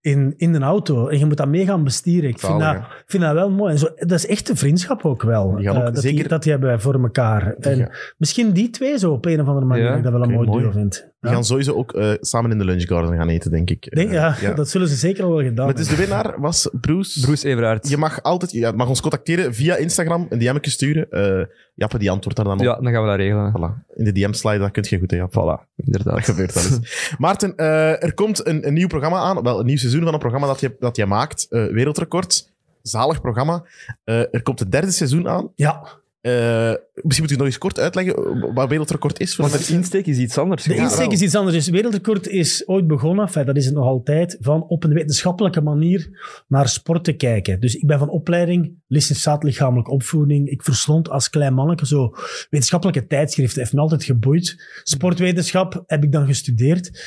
C: in, in een auto. En je moet dat mee gaan bestieren. Ik vind, dat, vind dat wel mooi. En zo, dat is echt een vriendschap ook wel.
A: Die gaan ook
C: eh, dat,
A: zeker-
C: die, dat die hebben voor elkaar. En
A: Ja.
C: misschien die twee zo op een of andere manier.
B: Ja,
C: dat ik dat wel een mooi. duo vind.
A: Die
C: Ja.
A: gaan sowieso ook eh, samen in de lunchgarden gaan eten, denk ik.
C: Denk,
A: Eh,
C: ja, dat zullen ze zeker al wel gedaan
A: Maar dus de
C: hebben.
A: winnaar was Bruce.
B: Bruce Everaert.
A: Je mag altijd je mag ons contacteren via Instagram, een DM'tje sturen. Eh Jappe die antwoordt daar dan op.
B: Ja, dan gaan we dat regelen.
A: Voilà. In de DM sliden, dat kun je goed, hè, Jappe.
B: Voilà, inderdaad.
A: Dat gebeurt wel eens. Maarten, eh, er komt een, een nieuw programma aan. Wel, een nieuw seizoen van een programma dat je, dat je maakt. eh, Wereldrecord. Zalig programma. Eh, er komt het derde seizoen aan.
C: Ja,
A: misschien moet u nog eens kort uitleggen wat Wereldrecord is. Voor
B: Want de insteek is iets anders.
C: De insteek is iets anders. Dus Wereldrecord is ooit begonnen, enfin, dat is het nog altijd, van op een wetenschappelijke manier naar sport te kijken. Dus ik ben van opleiding licentiaat lichamelijke opvoeding. Ik verslond als klein manneke zo wetenschappelijke tijdschriften. Heeft me altijd geboeid. Sportwetenschap heb ik dan gestudeerd.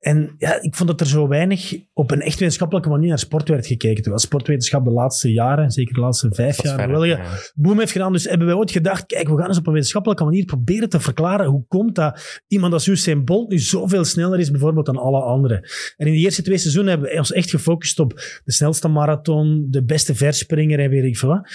C: En ja, ik vond dat er zo weinig op een echt wetenschappelijke manier naar sport werd gekeken. Terwijl sportwetenschap de laatste jaren, zeker de laatste vijf jaar, wel ja, boom heeft gedaan. Dus hebben wij ooit gedacht, kijk, we gaan eens op een wetenschappelijke manier proberen te verklaren hoe komt dat iemand als Usain Bolt nu zoveel sneller is bijvoorbeeld dan alle anderen. En in de eerste twee seizoenen hebben we ons echt gefocust op de snelste marathon, de beste verspringer en weet ik veel wat.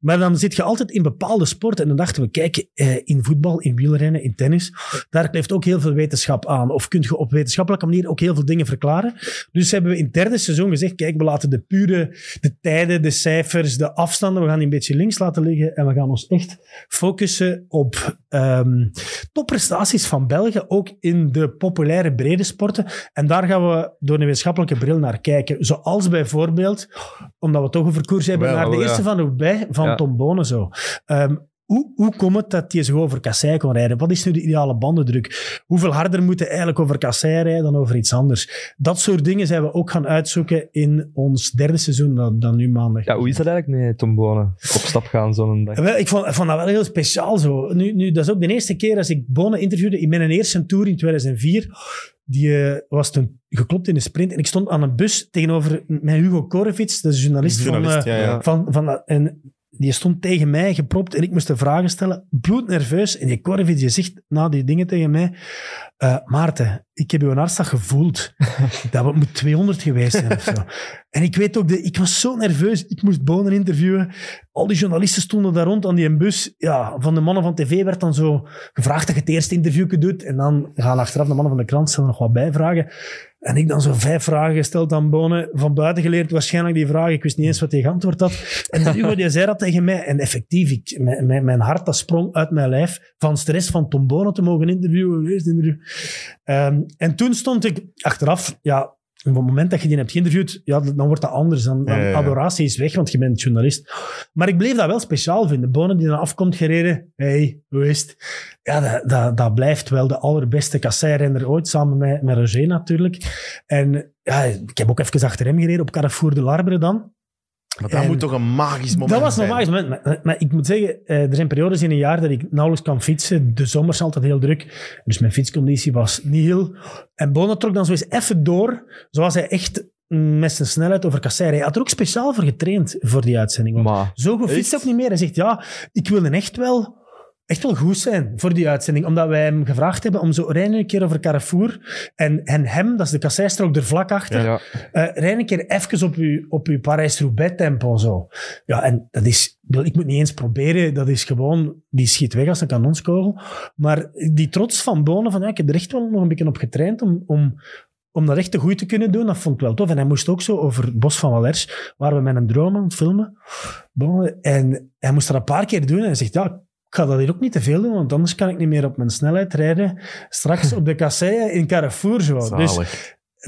C: Maar dan zit je altijd in bepaalde sporten en dan dachten we, kijk, eh, in voetbal, in wielrennen, in tennis, daar kleeft ook heel veel wetenschap aan. Of kun je op wetenschappelijke manier ook heel veel dingen verklaren. Dus hebben we in het derde seizoen gezegd, kijk, we laten de pure, de tijden, de cijfers, de afstanden, we gaan die een beetje links laten liggen en we gaan ons echt focussen op ehm, topprestaties van België, ook in de populaire brede sporten. En daar gaan we door een wetenschappelijke bril naar kijken. Zoals bijvoorbeeld, omdat we toch over koers hebben,
A: Wel,
C: naar de
B: ja.
C: eerste van Roubaix van
B: Ja.
C: Tom Bonen zo. Ehm, hoe, hoe komt het dat hij zich over kassei kon rijden? Wat is nu de ideale bandendruk? Hoeveel harder moet hij eigenlijk over kassei rijden dan over iets anders? Dat soort dingen zijn we ook gaan uitzoeken in ons derde seizoen, dat, dat nu maandag.
B: Ja, hoe is dat eigenlijk met Tom Bonen? Op stap gaan zo'n dag.
C: Wel, ik vond, vond dat wel heel speciaal zo. Nu, nu, dat is ook de eerste keer als ik Bonen interviewde in mijn eerste tour in 2004. Die eh, was toen geklopt in de sprint. En ik stond aan een bus tegenover met Hugo Korevits, de journalist,
A: Journalist,
C: van,
A: ja,
C: eh,
A: ja.
C: van, van en die stond tegen mij gepropt en ik moest de vragen stellen. Bloednerveus. En die Korevits die zegt na die dingen tegen mij... eh, Maarten, ik heb uw hartslag gevoeld. dat moet 200 geweest zijn of zo. En ik weet ook, de, ik was zo nerveus. Ik moest Bonen interviewen. Al die journalisten stonden daar rond aan die bus. Ja, van de mannen van tv werd dan zo gevraagd dat je het eerste interview doet. En dan gaan achteraf de mannen van de krant stellen nog wat bijvragen. En ik dan zo vijf vragen gesteld aan Bonen. Van buiten geleerd waarschijnlijk die vragen. Ik wist niet eens wat hij geantwoord had. En dan Hugo die zei dat tegen mij. En effectief, ik, mijn, mijn, mijn hart dat sprong uit mijn lijf. Van stress van Tom Bonen te mogen interviewen. Eerst interview. Ehm, en toen stond ik achteraf... Ja, op het moment dat je die hebt geïnterviewd, ja, dan wordt dat anders. Dan, dan
A: Ja, ja, ja.
C: adoratie is weg, want je bent journalist. Maar ik bleef dat wel speciaal vinden. Bonen die dan afkomt gereden. hey, hoe is het? Ja, dat, dat, dat blijft wel de allerbeste kasseirrenner ooit, samen met, met Roger natuurlijk. En ja, ik heb ook even achter hem gereden op Carrefour de Larbre dan.
A: Maar dat
C: En-
A: moet toch een magisch moment
C: Dat was een
A: zijn.
C: magisch moment. Maar, maar ik moet zeggen, eh, er zijn periodes in een jaar dat ik nauwelijks kan fietsen. De zomer is altijd heel druk. Dus mijn fietsconditie was niet heel... En Bonen trok dan zo eens even door, zoals hij echt met zijn snelheid over kassei. Hij had er ook speciaal voor getraind voor die uitzending.
B: Maar
C: zo goed fietst ook niet meer. Hij zegt, ja, ik wil echt wel, echt wel goed zijn voor die uitzending. Omdat wij hem gevraagd hebben om zo rijden een keer over Carrefour. En, en hem, dat is de kasseistrook er vlak achter.
B: ja.
C: Eh een keer even op uw, op uw Parijs-Roubaix-tempo. Zo. Ja, en dat is... ik moet niet eens proberen. Dat is gewoon... Die schiet weg als een kanonskogel. Maar die trots van Bonen, van ja, ik heb er echt wel nog een beetje op getraind om... om om dat echt te goed te kunnen doen, dat vond ik wel tof. En hij moest ook zo over het bos van Valers, waar we met een droom aan het filmen. En hij moest dat een paar keer doen. En hij zegt, ja, ik ga dat hier ook niet te veel doen, want anders kan ik niet meer op mijn snelheid rijden. Straks op de kasseien in Carrefour. Zo. Dus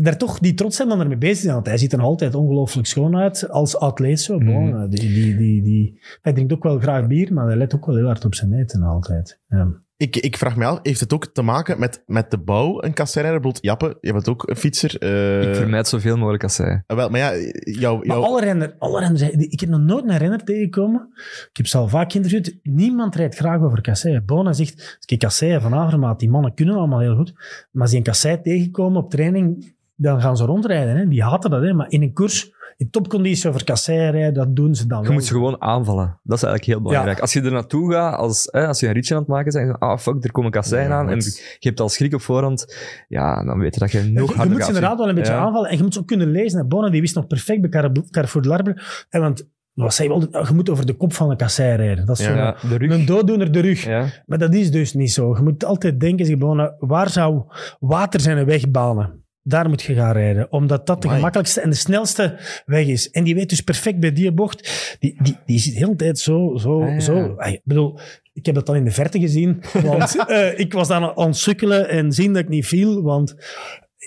C: daar toch die trots zijn dan ermee bezig zijn. Want hij ziet er nog altijd ongelooflijk schoon uit als atleet. Zo. Bon,
B: Mhm.
C: eh, die, die, die, die, hij drinkt ook wel graag bier, maar hij let ook wel heel hard op zijn eten altijd. Ja.
A: Ik, ik vraag me af, heeft het ook te maken met, met de bouw, een kasseirrijder? Bijvoorbeeld, Jappe, je bent ook een fietser. eh,
B: ik vermijd zoveel mogelijk kasseien.
A: ah, wel, maar ja, jouw...
C: Maar
A: jouw
C: alle renners, alle renners, ik heb nog nooit een renner tegengekomen. Ik heb ze al vaak geïnterviewd. Niemand rijdt graag over kasseien. Bona zegt, kijk, kasseien van Avermaat, die mannen kunnen allemaal heel goed. Maar als die een kassei tegenkomen op training, dan gaan ze rondrijden. Hè. Die haten dat, hè. maar in een koers, in topconditie over kasseien rijden, dat doen ze dan
B: Je
C: wel.
B: moet ze gewoon aanvallen. Dat is eigenlijk heel belangrijk. Als je er naartoe gaat, als, hè, als je een ritje aan het maken bent, en je zegt, ah fuck, er komen kasseien
A: Ja,
B: aan, en je hebt al schrik op voorhand, ja, dan weet je dat je nog
C: je, je
B: harder
C: moet ze inderdaad wel een beetje
B: Ja.
C: aanvallen. En je moet ze ook kunnen lezen. hè. Bona die wist nog perfect bij Car- Carrefour de Larbre. En want, wat zei je altijd, je moet over de kop van een kassei rijden. Dat is
A: Ja.
C: zo
B: Ja, de rug.
C: een dooddoener de rug.
B: Ja.
C: Maar dat is dus niet zo. Je moet altijd denken, zeg, Bona, waar zou water zijn en wegbanen? Daar moet je gaan rijden. Omdat dat de
A: Amai.
C: gemakkelijkste en de snelste weg is. En die weet dus perfect bij die bocht. Die, die, die zit de hele tijd zo, zo,
B: Ah, ja.
C: zo. Ah, Ik bedoel, ik heb dat dan in de verte gezien. Want eh, ik was dan aan het sukkelen en zien dat ik niet viel. Want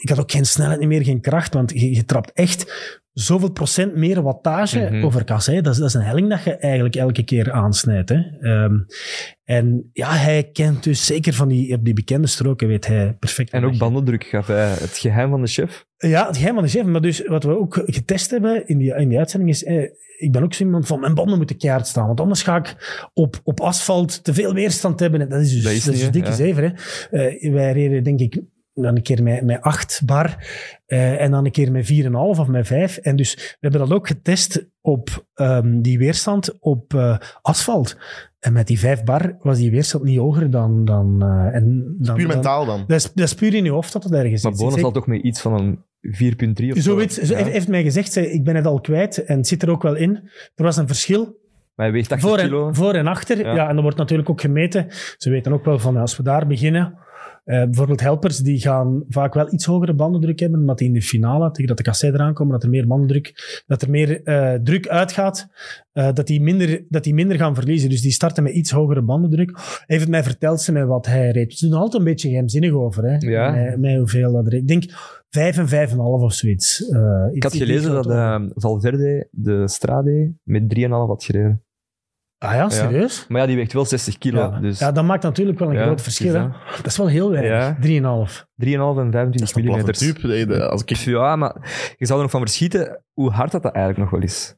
C: ik had ook geen snelheid meer, geen kracht. Want je, je trapt echt zoveel procent meer wattage
B: Mhm.
C: over kassei. Dat is, dat is een helling dat je eigenlijk elke keer aansnijdt. Hè. Ehm, en ja, hij kent dus zeker van die, op die bekende stroken, weet hij perfect.
B: En ook bandendruk gaf hij. Het geheim van de chef.
C: Ja, het geheim van de chef. Maar dus wat we ook getest hebben in die, in die uitzending is... Eh, ik ben ook zo iemand van mijn banden moeten keihard staan. Want anders ga ik op, op asfalt te veel weerstand hebben. En dat is dus,
B: Dat is
C: is
B: niet,
C: dus
B: hè?
C: dikke
B: Ja.
C: zever. Hè. Eh, wij reden denk ik dan een keer met, met 8 bar eh, en dan een keer met 4,5 of met 5. En dus we hebben dat ook getest op ehm, die weerstand op eh, asfalt. En met die 5 bar was die weerstand niet hoger dan... dan, eh, en dan
A: Puur mentaal dan.
C: dat, is, dat is puur in je hoofd dat het ergens
B: Maar
C: zit.
B: Bona
C: Zeker-
B: zal toch met iets van een 4.3 of zo.
C: Zoiets, zo,
B: Ja.
C: heeft, heeft mij gezegd, zei, ik ben het al kwijt en het zit er ook wel in. Er was een verschil
B: Maar hij weegt 80
C: voor
B: kilo.
C: en, voor en achter. Ja.
B: Ja.
C: en dat wordt natuurlijk ook gemeten. Ze weten ook wel van, als we daar beginnen... eh, bijvoorbeeld helpers, die gaan vaak wel iets hogere bandendruk hebben, omdat die in de finale, tegen dat de kassei eraan komen, dat er meer bandendruk, dat er meer eh, druk uitgaat, eh, dat, die minder, dat die minder gaan verliezen. Dus die starten met iets hogere bandendruk. Hij heeft het mij verteld, ze met wat hij reed. Ze doen er altijd een beetje geheimzinnig over, hè.
B: Ja.
C: Met, met hoeveel dat er reed. Ik denk vijf en vijf en een half of zoiets.
B: Ik had gelezen dat Valverde de Strade met 3,5 had gereden.
C: Ah ja, serieus?
B: Maar ja, die weegt wel 60 kilo.
C: Ja.
B: Dus
C: ja, dat maakt natuurlijk wel een
B: Ja,
C: groot verschil.
B: is
C: hè.
B: dat.
C: Is wel heel weinig.
B: Ja.
C: 3,5.
B: 3,5 en 25
A: Dat is een
B: mm.
A: platte type. Eh, Als ik,
B: Ja, maar je zou er nog van verschieten hoe hard dat, dat eigenlijk nog wel is.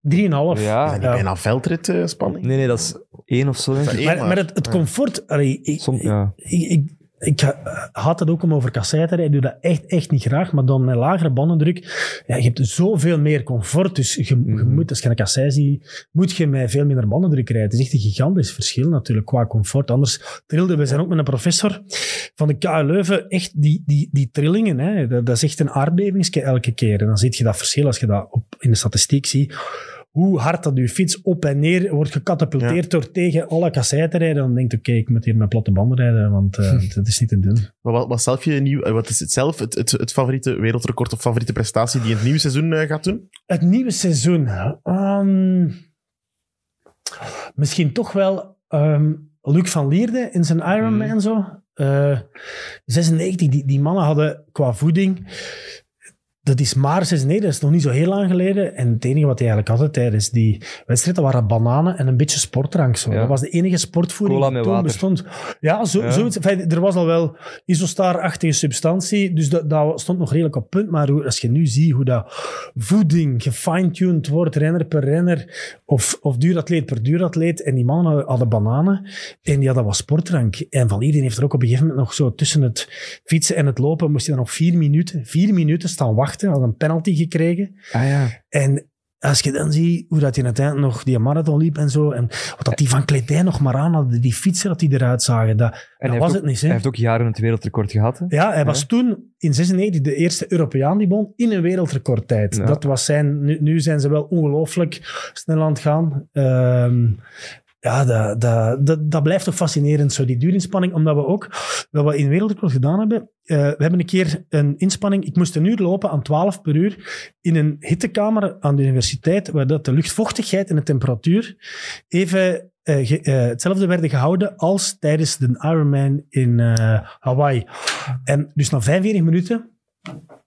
C: 3,5.
A: is dat
B: Ja.
A: niet
C: Ja.
A: bijna veldritspanning?
B: Nee, nee, dat is één of zo.
A: is
C: Maar, maar het, het
A: Ja.
C: comfort... allee, ik,
B: Som- ja.
C: ik, ik, ik ha- haat het ook om over kassei te rijden. Ik doe dat echt, echt niet graag. Maar dan met lagere bandendruk... Ja, je hebt zoveel meer comfort. Dus je, je
B: Mhm.
C: moet, als je een kassei ziet, moet je met veel minder bandendruk rijden. Het is echt een gigantisch verschil natuurlijk qua comfort. Anders trilden... We zijn ook met een professor van de KU Leuven. Echt die, die, die trillingen. Hè, dat, dat is echt een aardbevingsje elke keer. En dan zie je dat verschil als je dat op, in de statistiek ziet. Hoe hard dat je fiets op en neer wordt gecatapulteerd door tegen alle kasseien te rijden. Dan denk je, oké, ik moet hier met platte banden rijden, want eh, dat is niet te doen.
A: Maar wat, wat, zelf je nieuw, eh, wat is het zelf het, het, het favoriete wereldrecord of favoriete prestatie die je het nieuwe seizoen eh, gaat doen?
C: Het nieuwe seizoen. Ehm, misschien toch wel ehm, Luc van Lierde in zijn Ironman
B: Mhm.
C: zo. Eh, 96, die, die mannen hadden qua voeding... Dat is maar 96, dat is nog niet zo heel lang geleden. En het enige wat hij eigenlijk had tijdens die wedstrijd, dat waren bananen en een beetje sportdrank. Zo.
B: Ja.
C: Dat was de enige sportvoeding
B: Cola
C: die toen
B: water.
C: bestond. Ja, zo,
B: Ja.
C: zoiets. Enfin, er was al wel isostar-achtige substantie, dus dat, dat stond nog redelijk op punt. Maar hoe- als je nu ziet hoe dat voeding gefine-tuned wordt, renner per renner, of, of duuratleet per duuratleet, en die mannen hadden bananen, en die hadden wat sportdrank. En Van Lieren heeft er ook op een gegeven moment nog zo tussen het fietsen en het lopen, moest hij dan nog vier minuten, vier minuten staan wachten, had een penalty gekregen.
B: Ah ja.
C: En als je dan ziet hoe dat hij uiteindelijk nog die marathon liep en zo, en wat dat die van kledij nog maar aan hadden, die fietsen dat die eruit zagen, dat,
B: En
C: dat
B: hij
C: was
B: heeft
C: het
B: ook,
C: niet. Hè?
B: Hij heeft ook jaren het wereldrecord gehad. Hè?
C: Ja, hij was toen in 96 de eerste Europeaan die won in een wereldrecordtijd.
B: Ja.
C: Dat was zijn, nu, nu zijn ze wel ongelooflijk snel aan het gaan. Ehm, ja, dat, dat, dat, dat blijft toch fascinerend, zo die duurinspanning. Omdat we ook, wat we in wereldrecord gedaan hebben, eh, we hebben een keer een inspanning, ik moest een uur lopen aan 12 per uur in een hittekamer aan de universiteit, waar dat de luchtvochtigheid en de temperatuur even eh, eh, hetzelfde werden gehouden als tijdens de Ironman in Hawaii. En dus na 45 minuten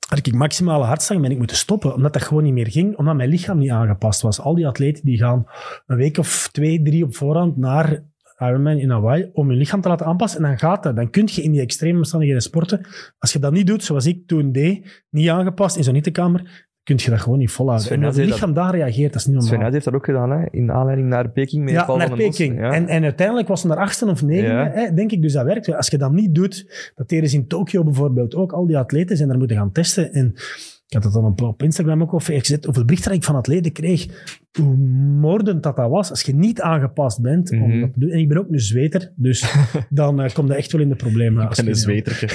C: had ik maximale hartslag en ik moeten stoppen, omdat dat gewoon niet meer ging, omdat mijn lichaam niet aangepast was. Al die atleten die gaan een week of twee, drie op voorhand naar Ironman in Hawaii, om je lichaam te laten aanpassen. En dan gaat dat. Dan kun je in die extreme omstandigheden sporten. Als je dat niet doet, zoals ik toen deed, niet aangepast in zo'n hittekamer, kun je dat gewoon niet volhouden.
B: Sven
C: En je
B: dat-
C: lichaam daar reageert, dat is niet normaal.
B: Sven heeft dat ook gedaan, hè? in aanleiding naar Peking. Met
C: Ja,
B: Paul
C: naar
B: van.
C: Peking.
B: Ja.
C: En, en uiteindelijk was ze naar achtste of negende,
B: Ja.
C: hè, denk ik. Dus dat werkt. Als je dat niet doet, dat deden ze in Tokio bijvoorbeeld ook. Al die atleten zijn daar moeten gaan testen. En ik had het dan op, op Instagram ook al gezet. Hoeveel berichten ik van atleten kreeg. Hoe moordend dat dat was. Als je niet aangepast bent om
B: Mhm.
C: dat te doen. En ik ben ook een zweter. Dus dan eh, kom je echt wel in de problemen. als
A: En
C: je-
A: een zwetertje.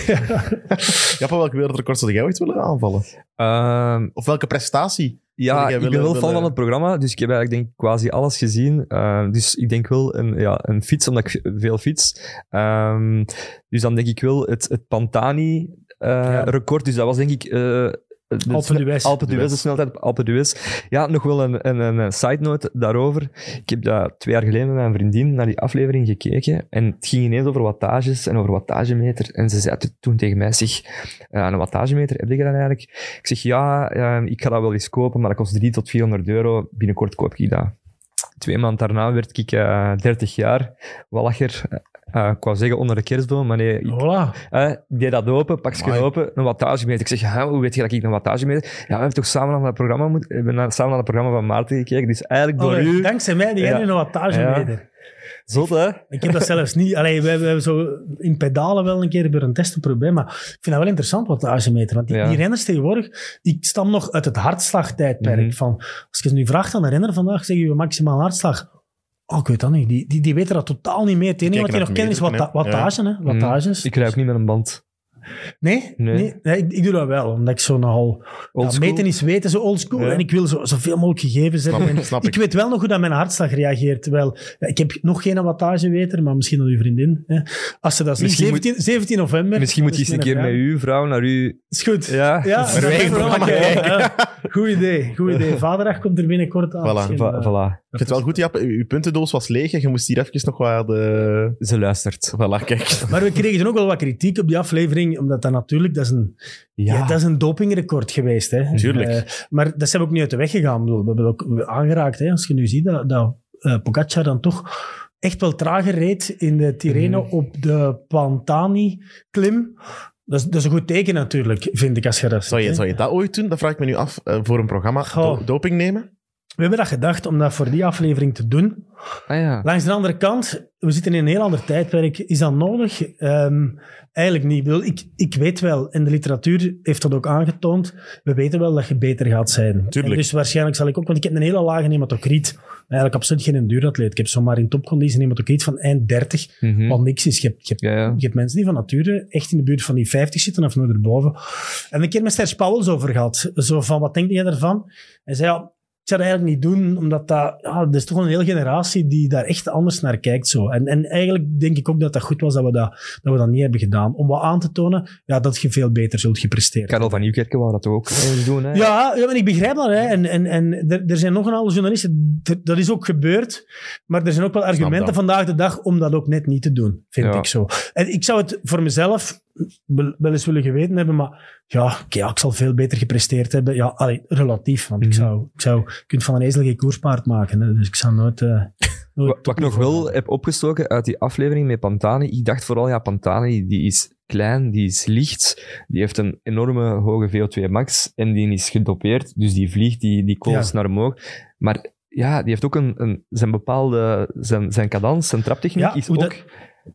A: Jappa, welke wereldrecord zou jij ooit willen aanvallen?
B: Ehm,
A: Of welke prestatie?
B: Ja, ik ben
A: willen-
B: wel fan
A: willen-
B: van het programma, dus ik heb eigenlijk denk, ik, quasi alles gezien. Uh, dus ik denk wel een, ja, een fiets, omdat ik veel fiets. Um, dus dan denk ik wel het, het Pantani-record. dus dat was denk ik... Uh, de
C: Alpe d'Huez.
B: Alpe d'Huez, de snelheid op Alpe d'Huez. Ja, nog wel een, een, een side note daarover. Ik heb dat twee jaar geleden met mijn vriendin naar die aflevering gekeken. En het ging ineens over wattages en over wattagemeter. En ze zei toen tegen mij, zeg, uh, een wattagemeter, heb je dat eigenlijk? Ik zeg, ja, uh, ik ga dat wel eens kopen, maar dat kost 300 tot 400 euro. Binnenkort koop ik dat. Twee maanden daarna werd ik uh, 30 jaar. Wallacher. Uh, ik wou zeggen onder de kerstboom, maar nee. Ik,
C: Voilà.
B: uh, ik deed dat open, pak ze open, een wattagemeter. Ik zeg, hoe weet je dat ik een wattagemeter... Ja, we hebben toch samen naar het programma, moet, we hebben naar, samen naar het programma van Maarten gekeken. Dus eigenlijk door u...
C: Dankzij mij, die
B: Ja.
C: nu een wattagemeter.
B: Ja. Zot, hè?
C: Ik heb dat zelfs niet. Allee, we, hebben, zo in pedalen wel een keer bij een test geprobeerd, maar ik vind dat wel interessant, wattagemeter. Want die,
B: Ja.
C: die renners tegenwoordig, ik stam nog uit het hartslagtijdperk.
B: Mhm.
C: van, als je nu vraagt aan een renner vandaag, zeg je maximaal hartslag. Oh, ik weet dat niet. Die, die, die weten dat totaal niet meer. Het enige wat die nog kennen is watta, wattage. Hè? Wattages.
B: Mhm. Ik ook niet met een band.
C: Nee?
B: Nee.
C: nee? nee, ik, ik doe dat wel, omdat ik zo nogal... Ja, meten is weten, zo oldschool.
B: Ja.
C: En ik wil zo, zoveel mogelijk gegevens hebben.
A: Snap,
C: En
A: snap
C: ik
A: ik.
C: weet wel nog hoe dat mijn hartslag reageert. Ja, ik heb nog geen wattagemeter, maar misschien aan uw vriendin. Hè. Als ze dat ziet,
B: Misschien
C: 17, 17 november.
B: Misschien moet je
C: dat
B: eens een keer met
C: vrouw.
B: uw vrouw naar u...
C: Is goed.
B: Ja,
C: Ja, dat is wel Goed idee, goed idee. Vaderdag komt er binnenkort aan.
A: Voilà.
B: Va-
C: eh,
B: voilà,
A: Ik vind het wel goed, Jappe. Uw uw puntendoos was leeg en je moest hier even nog wat de...
B: ze luistert.
A: Voilà, kijk.
C: Maar we kregen ook wel wat kritiek op die aflevering, omdat dat natuurlijk, dat is een, ja. dat is een dopingrecord geweest. Hè.
A: Tuurlijk.
C: Eh, maar dat zijn we ook niet uit de weg gegaan. We hebben ook aangeraakt. Hè. Als je nu ziet dat, dat eh, Pogacar dan toch echt wel trager reed in de Tirreno
B: Mhm.
C: op de Pantani-klim. Dat is, dat is een goed teken natuurlijk, vind ik, als je dat
A: Zou je,
C: hè.
A: zou je dat ooit doen? Dat vraag ik me nu af. eh, voor een programma do- doping nemen?
C: We hebben dat gedacht om dat voor die aflevering te doen.
B: Ah ja.
C: Langs de andere kant, we zitten in een heel ander tijdperk. Is dat nodig? Ehm, eigenlijk niet. Ik, ik, weet wel, en de literatuur heeft dat ook aangetoond, we weten wel dat je beter gaat zijn. Dus waarschijnlijk zal ik ook, want ik heb een hele lage hematocriet. Eigenlijk absoluut geen enduratleet. Ik heb zomaar in topconditie een hematocriet van eind 30,
B: Mhm.
C: wat niks is. Je hebt, je, hebt,
B: Ja, ja.
C: je hebt mensen die van nature echt in de buurt van die 50 zitten of nog erboven. En een keer met Serge Pauwels over gehad. Zo van, wat denk jij daarvan? Hij zei, ja, ik zou dat eigenlijk niet doen, omdat dat, ja, er is toch een hele generatie die daar echt anders naar kijkt. Zo. En, en eigenlijk denk ik ook dat dat goed was dat we dat, dat we dat niet hebben gedaan. Om wat aan te tonen ja, dat je veel beter zult gepresteerd.
B: Karel van Nieuwkerken wou dat ook doen. Hè?
C: Ja, ja maar ik begrijp dat. Hè. En, en, en er, er zijn nog een aantal journalisten, dat is ook gebeurd. Maar er zijn ook wel argumenten vandaag de dag om dat ook net niet te doen, vind
B: Ja.
C: ik zo. En ik zou het voor mezelf wel eens willen geweten hebben, maar ja, oké, ik zal veel beter gepresteerd hebben. Ja, allee, relatief, want ik
B: Mhm.
C: zou, ik zou, je kunt van een ezel geen koerspaard maken. Hè. Dus ik zou nooit... eh, nooit
B: Wat, wat ik nog wel heb opgestoken uit die aflevering met Pantani, ik dacht vooral, ja, Pantani die is klein, die is licht, die heeft een enorme hoge VO2 max en die is gedopeerd, dus die vliegt die, die kools
C: Ja.
B: naar omhoog. Maar ja, die heeft ook een, een, zijn bepaalde, zijn, zijn cadans, zijn traptechniek
C: Ja,
B: is ook...
C: dat-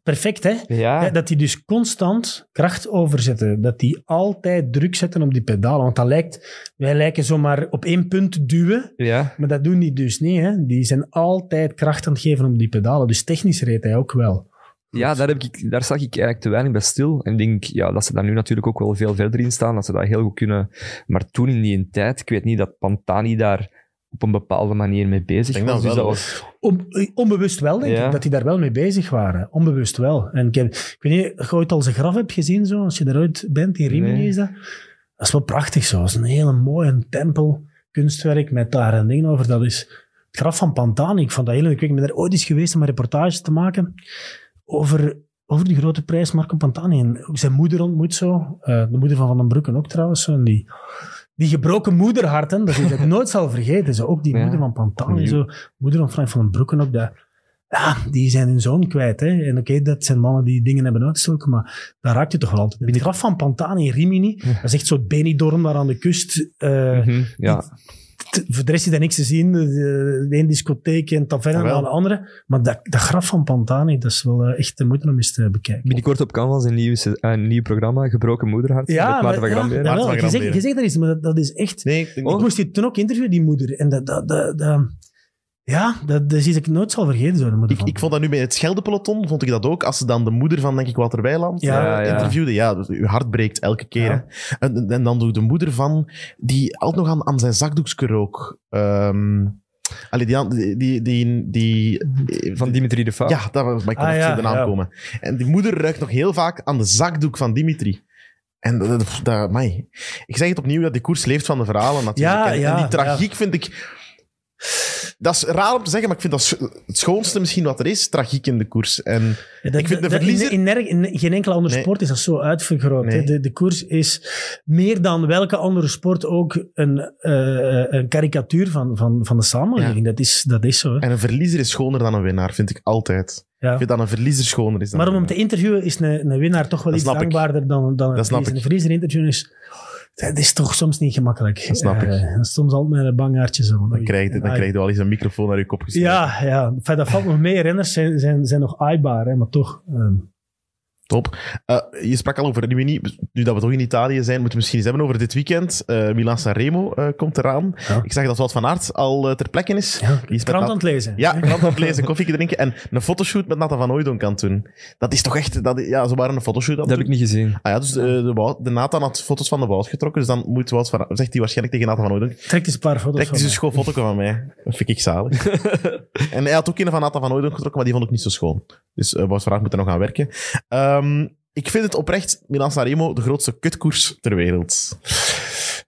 C: Perfect, hè?
B: Ja,
C: dat die dus constant kracht overzetten. Dat die altijd druk zetten op die pedalen. Want dat lijkt, wij lijken zomaar op één punt duwen.
B: ja,
C: Maar dat doen die dus niet. Hè? Die zijn altijd kracht aan het geven op die pedalen. Dus technisch reed hij ook wel.
B: ja daar, heb ik, daar zag ik eigenlijk te weinig bij stil. En ik denk ja, dat ze daar nu natuurlijk ook wel veel verder in staan, dat ze dat heel goed kunnen. Maar toen in die tijd, ik weet niet dat Pantani daar op een bepaalde manier mee bezig
A: Ik denk
B: was.
A: dat
B: Dus dat was
C: onbewust wel, denk
B: Ja.
C: ik, dat die daar wel mee bezig waren. Onbewust wel. En ik, heb, ik weet niet, of je ooit al zijn graf hebt gezien, zo, als je ooit bent, in Rimini
B: Nee.
C: is dat. Dat is wel prachtig zo. Dat is een hele mooie tempel, kunstwerk met daar een ding over. Dat is het graf van Pantani. Ik vond dat heel leuk. Ik ben daar ooit eens geweest om een reportage te maken over, over die grote prijs Marco Pantani. En ook zijn moeder ontmoet zo. Eh, de moeder van Van den Broeken ook trouwens. En die, die gebroken moederharten, dat ik nooit zal vergeten. Zo. Ook die
B: Ja.
C: moeder van Pantani. Zo. Moeder van Frank van den Broeken ook. Dat, ja, die zijn hun zoon kwijt. Hè. En oké, dat zijn mannen die dingen hebben uitgestoken, maar daar raakt je toch wel altijd. Het graf van Pantani in Rimini, dat is echt zo'n Benidorm daar aan de kust. eh,
B: Mhm, ja.
C: Voor de rest is er niks te zien. De, de, de ene discotheek en taverne
A: Jawel.
C: aan de andere. Maar dat, dat graf van Pantani, dat is wel eh, echt de moeite om eens te bekijken.
B: Binnenkort op Canvas een nieuw, se- een nieuw programma, Gebroken Moederhart, met Maarten van
C: ja, jawel, je, zegt, je zegt dat is, maar dat, dat is echt...
A: Nee, ik dat-
C: moest die toen ook interviewen, die moeder. En dat, dat, dat, dat- ja, dat, dat is iets dat ik nooit zal vergeten. Zo,
A: Ik, ik vond dat nu bij het Scheldepeloton, vond ik dat ook. Als ze dan de moeder van, denk ik, Walter Weiland
C: Ja,
A: eh,
B: ja.
A: interviewde. Ja, dus uw hart breekt elke keer.
C: Ja.
A: En, en dan doe de moeder van, die altijd nog aan, aan zijn zakdoekje rook. Ehm allee, die, die, die, die,
B: Van Dimitri de Fa.
A: Ja, dat was, maar ik kon
C: Ah,
A: niet
C: ja,
A: de naam
C: ja.
A: komen. En die moeder ruikt nog heel vaak aan de zakdoek van Dimitri. En dat, dat, ik zeg het opnieuw, dat die koers leeft van de verhalen natuurlijk.
C: Ja,
A: en, die tragiek vind ik... Dat is raar om te zeggen, maar ik vind dat het schoonste misschien wat er is, tragiek in de koers. En
C: Ja, dat-
A: ik vind de
C: dat-
A: verliezer-
C: In, in, nerg- in geen enkele andere
A: Nee.
C: sport is dat zo uitvergroot.
A: Nee.
C: De, de koers is meer dan welke andere sport ook een, eh, een karikatuur van, van, van de samenleving. Dat, is, dat is zo. hè.
A: En een verliezer is schoner dan een winnaar, vind ik altijd.
C: Ja.
A: Ik vind dat een verliezer schoner is dan
C: Maar om hem te interviewen is een, een winnaar toch wel
A: Dat
C: iets dankbaarder dan, dan
A: Dat
C: een verliezer. Een verliezer interviewen is... Dat is toch soms niet gemakkelijk.
A: Dat snap ik.
C: Eh, soms altijd met een bang zo.
A: Dan krijg je, dan krijg je wel eens een microfoon naar je kop gesmeerd.
C: Ja, ja. Enfin, dat valt nog mee. Renners zijn, zijn, zijn nog aaibaar, hè, maar toch. ehm,
A: Top. Eh, je sprak al over Rimini. Nu dat we toch in Italië zijn, moeten we misschien eens hebben over dit weekend. Eh Milan Sanremo eh, komt eraan.
C: Ja.
A: Ik zag dat Wout van Aert al ter plekke is.
C: ja,
A: Die is met
C: krant aan het lezen.
A: Ja, krant aan het lezen, koffie drinken en een fotoshoot met Nathan van Ooydonk aan het doen. Dat is toch echt... Dat, ja, ze waren een fotoshoot aan
B: Dat heb ik niet gezien.
A: Ah ja, dus de, de, Wout- de Nathan had foto's van de Wout getrokken, dus dan moet Wout van, zegt hij waarschijnlijk tegen Nathan van Ooydonk,
C: Trek eens een paar foto's
A: trek
C: van
A: eens een
C: mij.
A: schoon foto van mij. Dat vind ik zalig. en hij had ook een van Nathan van Ooydonk getrokken, maar die vond ik niet zo schoon. Dus eh Wout van Aert moet er nog aan werken. Ehm, ik vind het oprecht, Milan Sanremo, de grootste kutkoers ter wereld.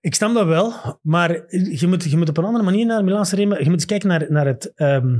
C: Ik snap dat wel, maar je moet, je moet op een andere manier naar Milaanse Remo. Je moet eens kijken naar, naar het, ehm,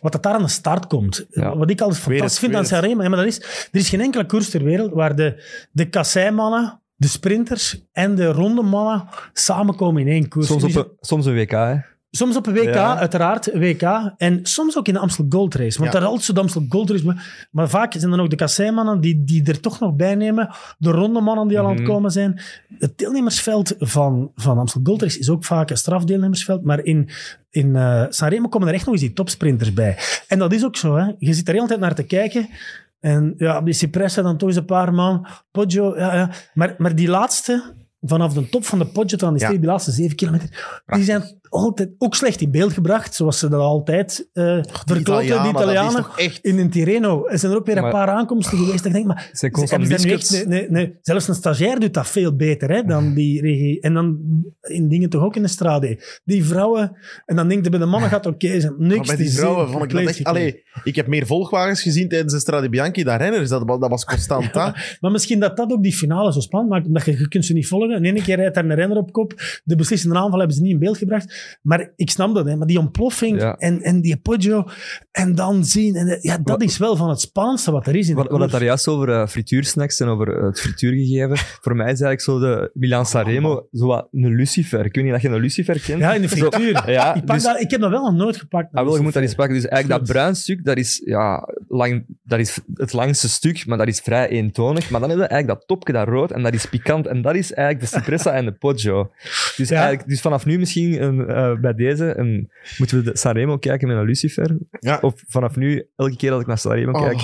C: wat dat daar aan de start komt.
B: Ja.
C: Wat ik altijd fantastisch vind aan. Sanremo, ja, maar dat is, er is geen enkele koers ter wereld waar de, de kasseimannen, de sprinters en de ronde mannen samenkomen in één koers.
B: Soms op een, soms een WK, hè.
C: Soms op een WK,
B: Ja.
C: uiteraard, WK. En soms ook in de Amstel Gold Race. Want
A: Ja.
C: daar altijd zo de Amstel Gold Race. Maar, maar vaak zijn dan ook de kasseimmannen die, die er toch nog bij nemen. De rondemannen die al aan het
B: Mhm.
C: komen zijn. Het deelnemersveld van, van Amstel Gold Race is ook vaak een strafdeelnemersveld. Maar in, in eh Sanremo komen er echt nog eens die topsprinters bij. En dat is ook zo. Hè. Je zit er heel tijd naar te kijken. En ja, op die Cipressa dan toch eens een paar man. Poggio, ja, ja. Maar, maar die laatste, vanaf de top van de Poggio aan die
A: Ja.
C: die laatste zeven kilometer, die zijn altijd ook slecht in beeld gebracht, zoals ze dat altijd eh verkloten, die
A: Italianen, dat echt...
C: In een Tirreno er zijn er ook weer een
B: Maar-
C: paar aankomsten geweest. dat Ik denk, maar ze daar
B: biscuits.
C: echt- nee, nee, nee. Zelfs een stagiair doet dat veel beter hè, dan die regie. En dan in dingen toch ook in de strade. Die vrouwen, en dan denkt je bij de mannen gaat oké zijn. Niks
A: Maar bij die vrouwen vond ik dat echt... Allee, ik heb meer volgwagens gezien tijdens de Strade Bianchi dan renners. Dat, wa- dat was constant.
C: Maar misschien dat dat ook die finale zo spannend maakt, omdat je, je kunt ze niet volgen. In ene keer rijdt daar een renner op kop. De beslissende aanval hebben ze niet in beeld gebracht. Maar ik snap dat, hè. maar die ontploffing
B: Ja.
C: en, en die Poggio en dan zien. En, ja, dat
B: Wat-
C: is wel van het spannendste wat er is in
B: We
C: de
B: hadden het daar juist over eh, frituursnacks en over eh, het frituurgegeven. Voor mij is eigenlijk zo de Milan Sanremo zo wat een lucifer. Ik weet niet of je een lucifer kent.
C: Ja, in de frituur.
B: Ja,
C: ik, pak
B: dus-
C: dat, ik heb dat wel nog nooit gepakt.
B: Ah, wel, je moet dat eens pakken. Dus eigenlijk dat bruin stuk, dat is, ja, lang, dat is het langste stuk, maar dat is vrij eentonig. Maar dan hebben we eigenlijk dat topje, dat rood, en dat is pikant. En dat is eigenlijk de Cipressa en de Poggio. Dus,
C: Ja.
B: eigenlijk, dus vanaf nu misschien een, eh, bij deze moeten we de Sanremo kijken met een lucifer.
A: Ja.
B: Of vanaf nu, elke keer dat ik naar Sanremo
A: Oh.
B: kijk,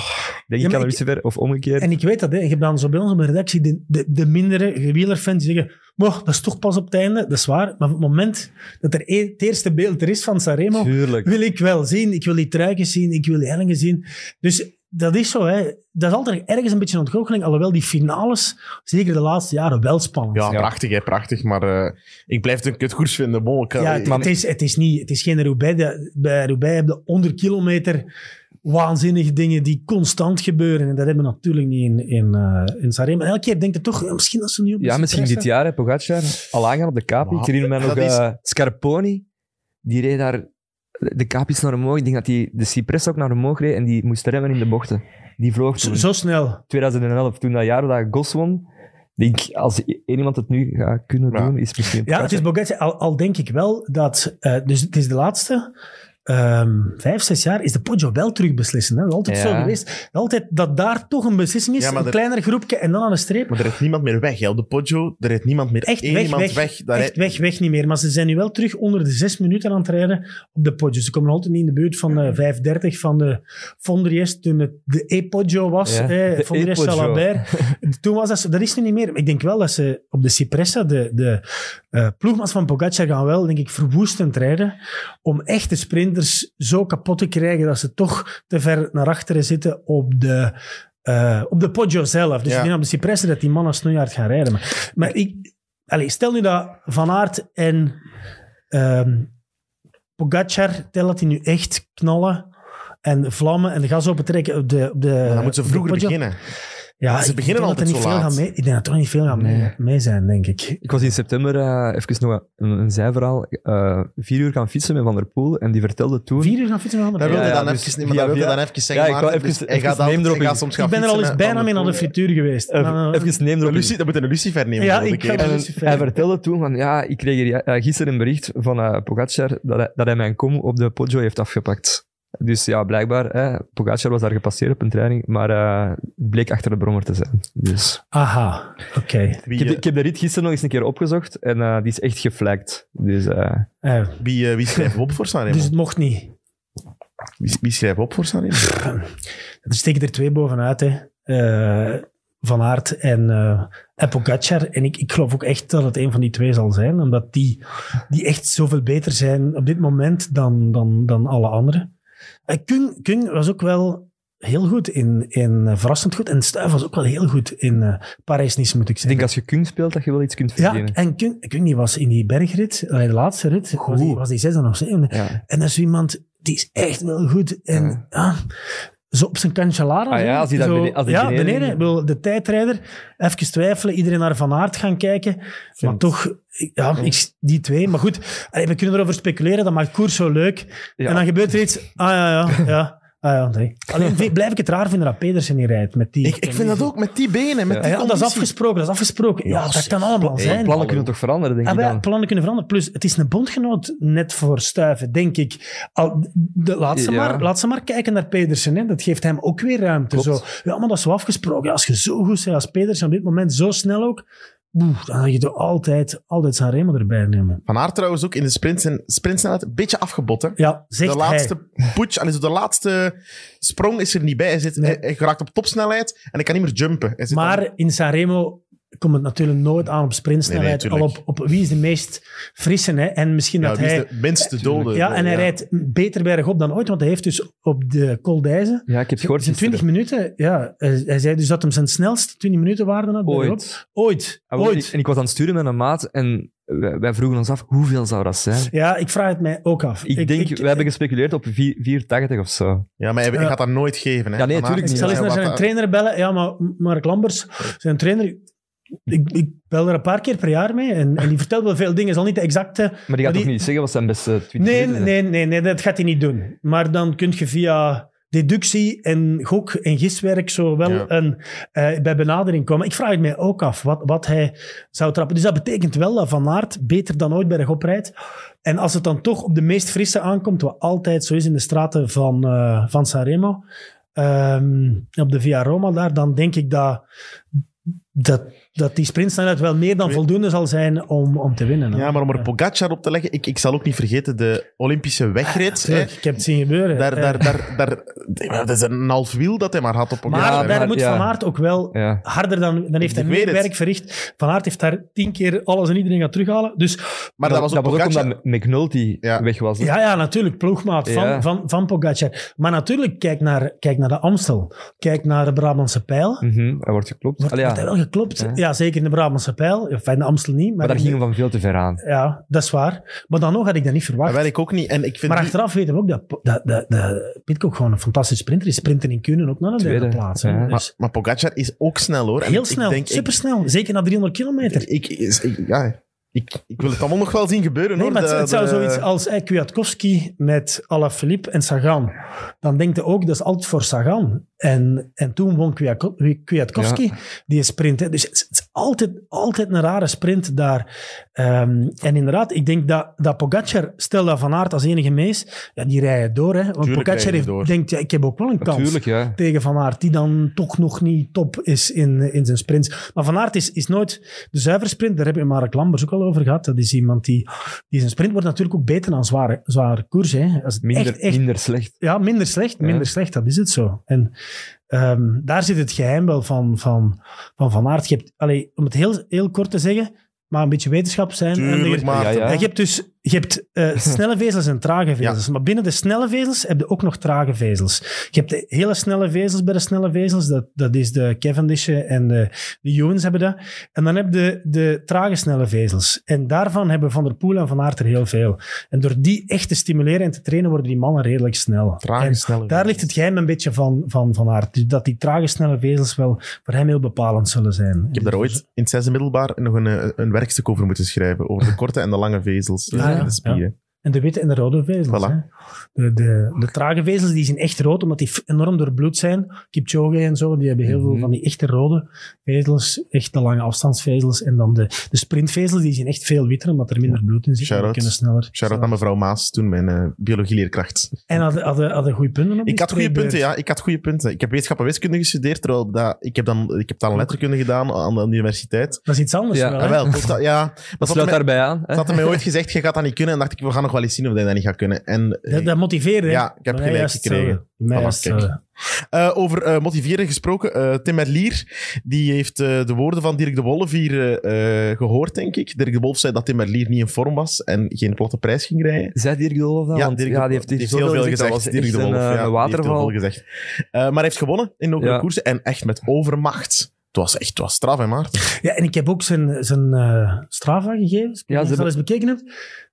B: denk
C: Ja,
B: ik aan een lucifer, of omgekeerd.
C: En ik weet dat, hè. je hebt dan zo bij ons op de redactie de, de, de mindere wielerfans die zeggen "Moh, dat is toch pas op het einde. Dat is waar. Maar op het moment dat er e- het eerste beeld er is van Sanremo,
B: Tuurlijk.
C: wil ik wel zien. Ik wil die truikens zien, ik wil die hellingen zien. Dus dat is zo. Hè. Dat is altijd ergens een beetje een ontgoocheling. Alhoewel die finales, zeker de laatste jaren, wel spannend
A: Ja,
C: zijn.
B: Ja.
A: prachtig, hè, prachtig. Maar eh, ik blijf het een kutkoers vinden. Bon, ik,
C: Ja,
A: ik-
C: het, het is, het, is niet, het is geen Roubaix. De- Bij Roubaix heb je 100 kilometer waanzinnige dingen die constant gebeuren. En dat hebben we natuurlijk niet in, in, eh in. En elke keer denk je toch, ja, misschien als ze nu op
B: Ja, misschien dit jaar, hè, Pogacar, al aangaan op de.
A: Wauw.
B: Ik herinner me nog
A: Dat is-
B: eh, Scarponi, die reed daar de Capi's naar omhoog. Ik denk dat hij de Cipressa ook naar omhoog reed en die moest remmen in de bochten. Die vloog
C: Zo,
B: toen.
C: zo snel.
B: 2011, toen dat jaar dat Gos won. Denk, ik, als één iemand het nu gaat kunnen
A: Ja.
B: doen, is misschien
C: Ja, het is. Al, al denk ik wel dat... eh, dus het is de laatste ehm, vijf, zes jaar is de Poggio wel terug beslissen. Hè? Dat is altijd
B: Ja.
C: zo geweest. Altijd dat daar toch een beslissing is,
A: Ja,
C: een
A: er-
C: kleiner groepje en dan aan de streep.
A: Maar er rijdt niemand meer weg. Hè. Op de Poggio, er rijdt niemand meer
C: Echt weg, weg.
A: weg. Daar
C: Echt weg, weg niet meer. Maar ze zijn nu wel terug onder de zes minuten aan het rijden op de Poggio. Ze komen altijd niet in de buurt van de 5.30 van de Fondries toen het de E-Poggio was.
B: Ja,
C: eh, Fondries. Salabert. Toen was dat, dat is nu niet meer. Ik denk wel dat ze op de Cipressa, de, de eh ploegmaats van Pogacar gaan wel, denk ik, verwoestend rijden om echte sprinters zo kapot te krijgen dat ze toch te ver naar achteren zitten op de, eh, op de Poggio zelf. Dus
A: Ja.
C: ik denk op de Cipressa dat die mannen snoeihard gaan rijden. Maar, maar ik, allez, stel nu dat Van Aert en ehm Pogacar, tel dat die nu echt knallen en vlammen en de gas opentrekken op de, op de
A: Maar dan moeten ze vroeger beginnen.
C: Ja,
A: Ze
C: ik
A: beginnen
C: denk dat
A: altijd
C: niet
A: zo
C: veel
A: laat.
C: gaan mee. Ik denk dat er toch niet veel gaan mee,
B: Nee.
C: mee zijn, denk ik.
B: Ik was in september, eh, even nog een, een zijverhaal, eh, vier uur gaan fietsen met Van der Poel en die vertelde toen...
C: Vier uur gaan fietsen van de
A: Dat
B: Ja,
A: wilde
B: ja,
A: dan
B: dus
A: even,
B: via-
A: wilde
B: via-
A: dan even zeggen,
B: Ja, ik
A: Maarten.
B: even-
A: Dus hij
B: even
A: gaat dan-
B: neem erop
A: gaat
C: Ik
A: gaan
C: ben er al eens
A: met
C: bijna mee
A: der
C: naar de
A: Poel.
C: frituur geweest. Maar, eh,
B: even neem
A: De
B: erop in.
A: Lucie, dat moet een Lucifer nemen.
C: Ja, ik
B: En
C: Lucifer.
B: hij vertelde toen van, ja, ik kreeg gisteren een bericht van Pogacar dat hij, dat hij mijn kom op de Poggio heeft afgepakt. Dus ja, blijkbaar, hè, Pogacar was daar gepasseerd op een training, maar eh, bleek achter de brommer te zijn. Dus.
C: Aha, oké.
B: Ik, heb, ik heb de rit gisteren nog eens een keer opgezocht en eh, die is echt geflagd. Dus eh,
C: Eh,
A: wie, wie schrijft op voor Sanremo?
C: dus het mocht niet.
A: Wie, wie schrijft op voor Sanremo?
C: Er steken er twee bovenuit, hè. Eh, van Aert en, eh en Pogacar. En ik, ik geloof ook echt dat het een van die twee zal zijn, omdat die, die echt zoveel beter zijn op dit moment dan, dan, dan alle anderen. Eh, Kung, Kung was ook wel heel goed in, in eh, verrassend goed. En Stuif was ook wel heel goed in eh Parijs-Nice, moet ik
B: ik
C: zeggen.
B: denk als je Kung speelt, dat je wel iets kunt
C: ja,
B: verdienen.
C: en Kung, Kung die was in die bergrit, eh, de laatste rit, was die, was die zesde of zevende.
B: Ja.
C: En dat is iemand, die is echt wel goed. En
B: Ja.
C: ja, zo op zijn cancellara.
B: Ah ja, als hij
C: Zo-
B: als
C: ja,
B: beneden-
C: beneden. Ik bedoel, de tijdrijder, even twijfelen, iedereen naar Van Aert gaan kijken. Maar toch, ja, ik, die twee. Maar goed, we kunnen erover speculeren, dat maakt koers zo leuk.
B: Ja.
C: En dan gebeurt er iets, ah ja, ja, ja. Ah ja, nee. Alleen blijf ik het raar vinden dat Pedersen niet rijdt. Met die
A: Ik, ik vind dat ook met die benen, met
B: Ja.
A: die
C: Ja, dat is afgesproken, dat is afgesproken. Ja,
A: Ja,
C: dat kan allemaal
B: Hey,
C: zijn.
B: plannen kunnen toch veranderen, denk
C: Ah,
B: ik dan.
C: plannen kunnen veranderen. Plus, het is een bondgenoot net voor Stuiven, denk ik. Al, de, laat, ze
B: Ja.
C: maar, laat ze maar kijken naar Pedersen. Hè. Dat geeft hem ook weer ruimte.
B: Klopt.
C: Zo. Ja, maar dat is zo afgesproken. Ja, als je zo goed bent als Pedersen op dit moment, zo snel ook, dan ga je toch altijd, altijd zijn Remo erbij nemen.
A: Van Aert trouwens ook in de sprint zijn sprintsnelheid een beetje afgebot. Hè?
C: Ja, zegt
A: de
C: hij.
A: laatste allee, zo de laatste sprong is er niet bij. Hij, zit,
C: Nee.
A: hij, hij geraakt op topsnelheid en hij kan niet meer jumpen. Hij dan-
C: Maar in Sanremo komt het natuurlijk nooit aan op sprintsnelheid.
A: Nee, nee,
C: al op, op wie is de meest frisse. Hè? En misschien
A: ja,
C: dat
A: wie is
C: hij...
A: de minste dode?
C: Ja, en hij rijdt beter bergop dan ooit, want hij heeft dus op de Col d'Ijze
B: Ja, ik heb het gehoord.
C: zijn 20 minuten, ja. Hij, zei dus dat hem zijn snelste 20 minuten waarde had. bergop.
B: Ooit.
C: Ooit.
B: Ah,
C: Ooit.
B: ik- En ik was aan het sturen met een maat en wij, wij vroegen ons af, hoeveel zou dat zijn?
C: Ja, ik vraag het mij ook af.
B: Ik, denk, we hebben gespeculeerd op 4, 480 of zo.
A: Ja, maar hij,
C: Ja.
A: gaat dat nooit geven. Hè.
B: Ja, nee,
A: Van Aert-
B: tuurlijk
C: Ik zal eens naar zijn trainer bellen. Ja, maar Mark Lambers, zijn trainer... Ik, ik bel er een paar keer per jaar mee en, en die vertelt wel veel dingen. zal niet de exacte...
B: Maar die gaat
C: Maar
B: toch niet zeggen wat zijn beste 20
C: Nee, nee, nee, nee, dat gaat hij niet doen. Maar dan kun je via deductie en gok en giswerk zo wel
A: Ja.
C: een, eh, bij benadering komen. Ik vraag het mij ook af wat, wat hij zou trappen. Dus dat betekent wel dat Van Aert beter dan ooit bergop rijdt. En als het dan toch op de meest frisse aankomt, wat altijd zo is in de straten van, eh, van Sanremo, ehm, op de Via Roma daar, dan denk ik dat, dat, dat die sprintsnelheid wel meer dan voldoende zal zijn om, om te winnen. hè.
A: Ja, maar om er Pogacar op te leggen, ik, ik zal ook niet vergeten de Olympische wegrit. hè.
C: Tuurlijk, ik heb het zien gebeuren.
A: Daar, daar, daar, daar, dat is een half wiel dat hij maar had op
C: Maar
A: Pogacar.
C: daar
B: maar-
C: moet
B: ja.
C: Van Aert ook wel
B: Ja.
C: harder dan... Dan heeft hij meer
A: het.
C: werk verricht. Van Aert heeft daar tien keer alles en iedereen gaan terughalen. Dus
A: maar dat was ook Pogacar.
B: omdat McNulty
A: Ja.
B: weg was. hè.
C: ja, ja, natuurlijk, ploegmaat van,
B: Ja.
C: van, van Pogacar. Maar natuurlijk, kijk naar, kijk naar de Amstel. Kijk naar de Brabantse Pijl.
B: Mhm, hij wordt geklopt.
C: Wordt,
B: Allee, ja.
C: wordt hij wel geklopt?
B: Ja.
C: Ja. zeker in de Brabantse Pijl. Enfin, in de Amstel niet. Maar,
B: Maar daar
C: de-
B: gingen we van veel te ver aan.
C: Ja, dat is waar. Maar dan nog had ik dat niet verwacht.
A: Dat ik ook niet. En ik vind
C: maar
A: die-
C: achteraf weten we ook dat, dat, dat, dat Pitcock gewoon een fantastische sprinter is. Sprinten in Kunen ook naar een derde
B: Tweede,
C: plaats. hè.
B: ja.
C: Dus
A: maar, maar Pogacar is ook snel hoor. En
C: heel
A: ik
C: snel,
A: denk, ik-
C: supersnel. Zeker na 300 kilometer.
A: Ik, ik, ik- ja, ik, ik wil het allemaal nog wel zien gebeuren.
C: Nee,
A: hoor.
C: maar het,
A: De-
C: het zou
A: de-
C: zoiets als eh, Kwiatkowski met Alaphilippe en Sagan. Dan denkt je ook, dat is altijd voor Sagan. En, en toen won Kwiatko- Kwiatkowski die sprint. Dus het is, altijd, altijd een rare sprint daar. Ehm, en inderdaad, ik denk dat, dat Pogacar, stel dat Van Aert als enige mees, ja, die rijden door. Hè. Want
A: Tuurlijk
C: Pogacar heeft,
A: door.
C: denkt, ja, ik heb ook wel een kans
B: Natuurlijk, ja.
C: tegen Van Aert, die dan toch nog niet top is in, in zijn sprints. Maar Van Aert is, is nooit de zuiver sprint, daar heb je Mark Lambers ook al over gehad. Dat is iemand die, die zijn sprint wordt natuurlijk ook beter dan zware, zware koers. Hè. Als
B: Minder,
C: echt, echt,
B: minder slecht.
C: ja, minder slecht, minder slecht, dat is het zo. En ehm, daar zit het geheim wel van Van, van, van Aert. Je hebt, allee, om het heel, heel kort te zeggen, maar een beetje wetenschap zijn.
A: Tuurlijk,
C: en
A: maar
B: ja,
C: je hebt dus je hebt, eh, snelle vezels en trage vezels. Maar binnen de snelle vezels heb je ook nog trage vezels. Je hebt de hele snelle vezels bij de snelle vezels. Dat, dat is de Cavendish'en en de, de Ewens hebben dat. En dan heb je de, de trage snelle vezels. En daarvan hebben Van der Poel en Van Aert er heel veel. En door die echt te stimuleren en te trainen, worden die mannen redelijk snel.
A: Trage,
C: En
A: snelle
C: Daar ligt het geheim een beetje van, van, van Aert. Dus dat die trage snelle vezels wel voor hem heel bepalend zullen zijn.
A: Ik heb daar ooit in het zesde middelbaar nog een, eh, een werkstuk over moeten schrijven. Over de korte en de lange vezels.
C: Ah, ja.
A: de spieren.
C: En de witte en de rode vezels.
A: Voilà.
C: hè. De, de, de trage vezels die zijn echt rood, omdat die enorm doorbloed zijn. Kipchoge en zo, die hebben heel veel
B: Mhm.
C: van die echte rode vezels. Echt de lange afstandsvezels. En dan de, de sprintvezels, die zijn echt veel witter, omdat er minder bloed in zit. en
A: Shout-out.
C: Die kunnen sneller.
A: Shout-out aan mevrouw Maas, toen mijn eh, biologieleerkracht.
C: En hadden hadden hadden goede punten op
A: Ik had goede punten, ja. Ik had goede punten. Ik heb wetenschap en wiskunde gestudeerd, terwijl dat, ik heb dan ik heb taal en letterkunde gedaan aan de universiteit.
C: Dat is iets anders
B: Ja.
C: wel, hè?
A: dat- ja. Maar
B: Dat sluit daarbij aan.
A: ze hadden mij ooit gezegd, je gaat dat niet kunnen. En dacht ik, we gaan nog wel eens zien of hij dat niet gaat kunnen. En, eh,
C: Dat, dat motiveert, hè?
A: Ja, ik heb gelijk
C: juist
A: gekregen. Voilà, kijk.
C: hetzelfde.
A: Eh, over eh, motiveren gesproken, eh, Tim Merlier, die heeft eh, de woorden van Dirk de Wolf hier eh, eh, gehoord, denk ik. Dirk de Wolf zei dat Tim Merlier niet in vorm was en geen platte prijs ging rijden.
B: Zei Dirk de Wolf dat?
A: Ja, Dirk
B: ja, die heeft,
A: die heeft
B: zoveel
A: heel veel
B: gezegd.
A: gezegd.
B: Dat
A: Dirk de Wolf,
B: een,
A: ja,
B: eh, een
A: die heeft heel
B: waterval.
A: veel gezegd. Eh, maar hij heeft gewonnen in de
B: Ja.
A: koersen en echt met overmacht. Het was echt het was straf, hè, Maarten?
C: Ja, en ik heb ook zijn, zijn eh Strava-gegevens.
B: Ja,
C: Ja,
B: ze
C: ze al eens bekeken hebt.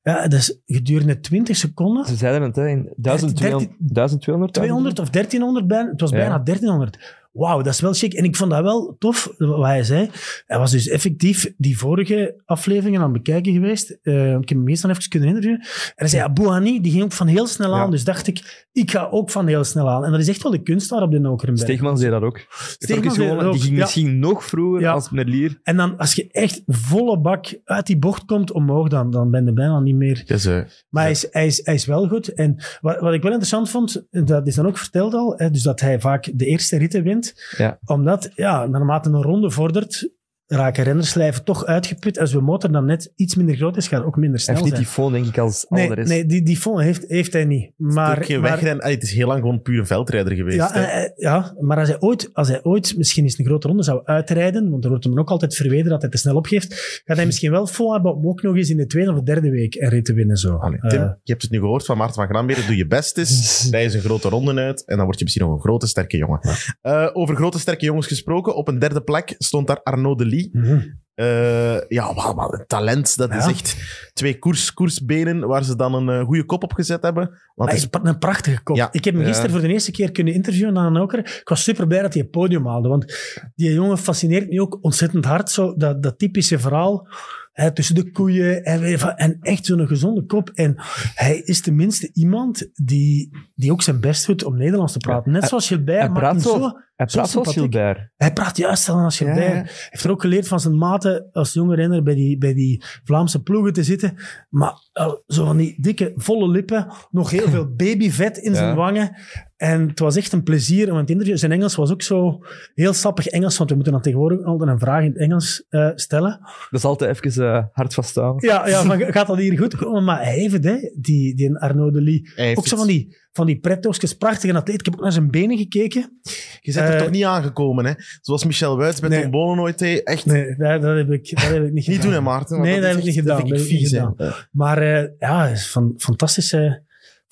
C: Ja, dat is gedurende 20 seconden.
B: Ze zeiden het, hè, in 1200. 1200
C: 200 of 1300 bijna. Het was
B: Ja.
C: bijna 1300. Wauw, dat is wel chic. En ik vond dat wel tof, wat hij zei. Hij was dus effectief die vorige afleveringen aan het bekijken geweest. Eh, ik heb hem meestal even kunnen interviewen. En hij zei, ja, die ging ook van heel snel aan.
A: Ja.
C: Dus dacht ik, ik ga ook van heel snel aan. En dat is echt wel de kunst daar op de Nokerenberg.
B: Steegman zei dat ook.
C: Steegman zei dat
B: die ging
C: ja.
B: misschien nog vroeger
C: Ja.
B: als Merlier.
C: En dan, als je echt volle bak uit die bocht komt omhoog, dan, dan ben je bijna niet meer...
A: Dus, eh,
C: Maar hij, is, hij, is, hij is wel goed. En wat, wat ik wel interessant vond, dat is dan ook verteld al, hè, dus dat hij vaak de eerste ritten wint.
B: Ja.
C: Omdat, ja, naarmate een ronde vordert, raken rennerslijven toch uitgeput. Als uw motor dan net iets minder groot is, gaat het ook minder
B: Hij
C: snel
B: heeft niet
C: zijn.
B: die phone, denk ik, als al
C: nee,
B: de rest.
C: nee, die, die fond heeft, heeft hij niet. Maar,
A: ook geen
C: maar,
A: wegrennen. Allee, het is heel lang gewoon puur een veldrijder geweest.
C: ja,
A: hè.
C: eh, eh, ja, maar als hij, ooit, als hij ooit misschien eens een grote ronde zou uitrijden, want er wordt hem ook altijd verweten dat hij te snel opgeeft, gaat hij misschien wel vol hebben om ook nog eens in de tweede of derde week een rit te winnen. Zo.
A: Allee, Tim,
C: Eh,
A: je hebt het nu gehoord van Maarten van Granberen. Doe je best eens. Rij eens een grote ronde uit. En dan word je misschien nog een grote, sterke jongen. Eh, over grote, sterke jongens gesproken. Op een derde plek stond daar Arnaud
C: Mhm.
A: Eh, ja, wat, wat een talent. Dat is echt twee koers, koersbenen waar ze dan een eh, goede kop op gezet hebben. Want
C: is een prachtige kop.
A: Ja.
C: Ik heb hem
B: Ja.
C: gisteren voor de eerste keer kunnen interviewen aan een oker. Ik was super blij dat hij het podium haalde. Want die jongen fascineert me ook ontzettend hard. Zo, dat, dat typische verhaal. Hè, tussen de koeien en, en echt zo'n gezonde kop. En hij is tenminste iemand die, die ook zijn best doet om Nederlands te praten. Net zoals Gilbert.
B: hij
C: maakt
B: praat
C: hem
B: zo-
C: zo,
B: Hij praat zoals. Gilbert.
C: hij praat juist dan als Gilbert.
B: Ja, ja.
C: Hij heeft er ook geleerd van zijn maten als jonge renner bij die, bij die Vlaamse ploegen te zitten. Maar eh, zo van die dikke, volle lippen, nog heel veel babyvet in zijn wangen. En het was echt een plezier om het interview. Zijn Engels was ook zo heel sappig Engels, want we moeten dan tegenwoordig altijd een vraag in het Engels eh, stellen.
B: Dat is altijd even eh, hard vasthouden.
C: Ja, ja van, gaat dat hier goed komen? Maar hij heeft het, hè, die, die Arnaud.
A: Hij heeft
C: Ook zo van die, van die prettoogjes, prachtige atleet. Ik heb ook naar zijn benen gekeken.
A: Je bent er
C: Eh,
A: toch niet aangekomen, hè? Zoals Michel Wuits bij
C: Nee.
A: Tom Bonen ooit deed. Echt
C: Nee, dat, dat, heb, ik, dat heb ik niet
A: niet
C: gedaan.
A: doen, hè, Maarten?
C: Nee, dat heb ik niet gedaan.
A: Dat vind ik vies,
C: niet
A: hè.
C: Maar eh, ja, is een fantastische,